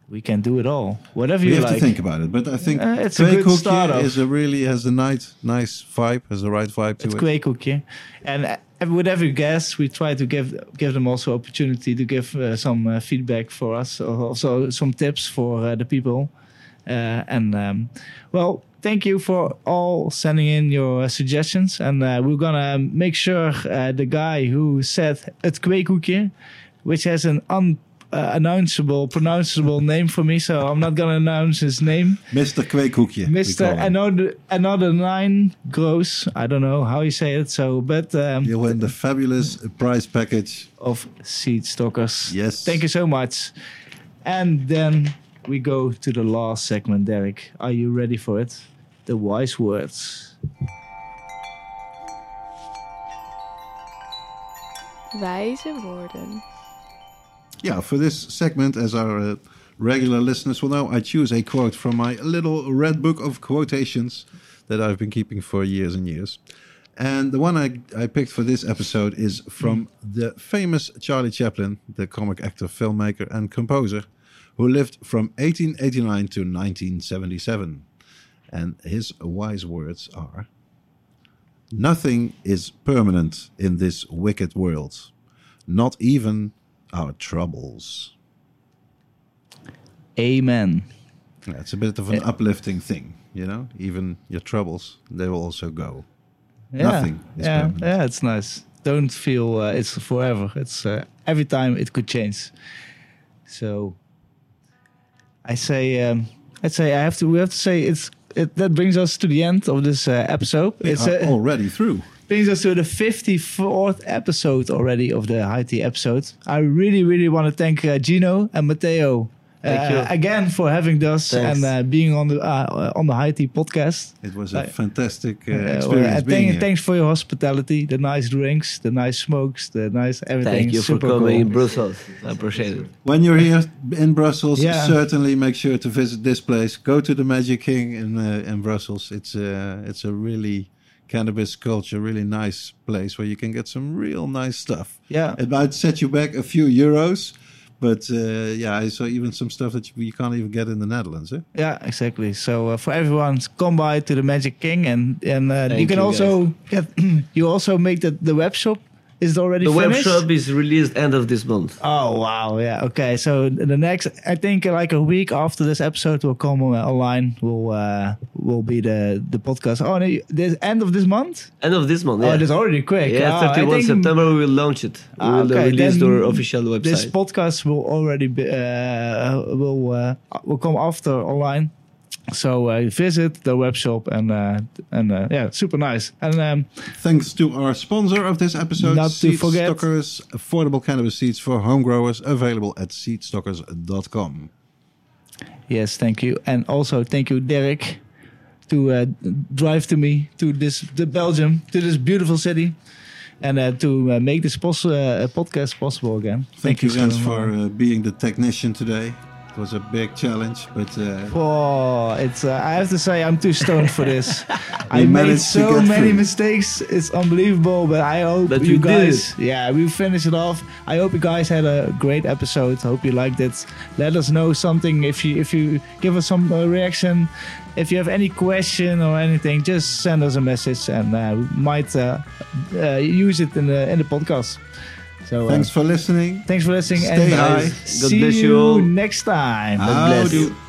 we can do it all, whatever We you have to think about it, but I think Uh, it's a good Kweekhoekje start-off. is a really has a nice nice vibe, has the right vibe to It's it. kweekhoekje, and uh, with every guest, we try to give give them also opportunity to give uh, some uh, feedback for us, also some tips for uh, the people. Uh, and um, well, thank you for all sending in your uh, suggestions, and uh, we're gonna make sure uh, the guy who said het kweekhoekje, which has an un uh, announceable, pronounceable name for me, so I'm not gonna announce his name. Mr. Kweekhoekje. Mr. Another another nine gross. I don't know how you say it. So, but um, You win the fabulous prize package. of seed stockers. Yes. Thank you so much. And then we go to the last segment. Derek, are you ready for it? The wise words. Wijze woorden. Yeah, for this segment, as our uh, regular listeners will know, I choose a quote from my little red book of quotations that I've been keeping for years and years. And the one I, I picked for this episode is from the famous Charlie Chaplin, the comic actor, filmmaker, and composer, who lived from 1889 to 1977. And his wise words are Nothing is permanent in this wicked world, not even our troubles. Amen. Yeah, it's a bit of an uplifting thing, you know? Even your troubles, they will also go. Yeah. Nothing is yeah, permanent. yeah, it's nice. Don't feel uh, it's forever. It's uh, every time it could change. So I say, um, I'd say I have to. We have to say it's. It, that brings us to the end of this uh, episode. It's are uh, already through. brings us to the 54th episode already of the High Tea episode. I really, really want to thank uh, Gino and Matteo Thank uh, you. again for having us Thanks. and uh, being on the uh, on the High Tea podcast. It was a Uh, fantastic uh, Uh, well, experience being thank- thanks for your hospitality, the nice drinks, the nice smokes, the nice everything. Thank you for Super coming in. Brussels. I appreciate it. When you're here in Brussels, Yeah. certainly make sure to visit this place. Go to the Magic King in uh, in Brussels. It's uh, it's a really cannabis culture, really nice place where you can get some real nice stuff. Yeah, It might set you back a few euros, but uh, yeah, I saw even some stuff that you, you can't even get in the Netherlands. Eh? yeah, exactly. So uh, for everyone, come by to the Magic King, and and uh, you can you, also get. you also make the the web shop. Is already The web finished? shop is released end of this month. Oh wow, yeah. Okay, so the next, I think, like a week after this episode will come online. Will uh, will be the the podcast. Oh, no, the end of this month. End of this month. Oh, Yeah, that's already quick. yeah Oh, I 31 think September we will launch it. We Ah, will okay, release our official website. This podcast will already be uh, will uh, will come after online. So uh, visit the web shop and uh, and uh, yeah, super nice. And um, Thanks to our sponsor of this episode, Not to Seed forget- Stockers, affordable cannabis seeds for home growers, available at seedstockers.com. yes, thank you, and also thank you, Derek, to uh, drive to me to this to Belgium to this beautiful city. And uh, to uh, make this pos- uh, podcast possible again. Thank, you, so Rens, for uh, being the technician today. It was a big challenge, but uh, Oh, it's. Uh, I have to say, I'm too stoned for this. I made so many through. mistakes. It's unbelievable, but I hope But you you guys. Yeah, we finished it off. I hope you guys had a great episode. Hope you liked it. Let us know something if you if you give us some uh, reaction. If you have any question or anything, just send us a message, and uh, we might uh, uh, use it in the in the podcast. So uh, thanks for listening. thanks for listening. Stay and high. God see bless you you all. next time. God bless. Howdy.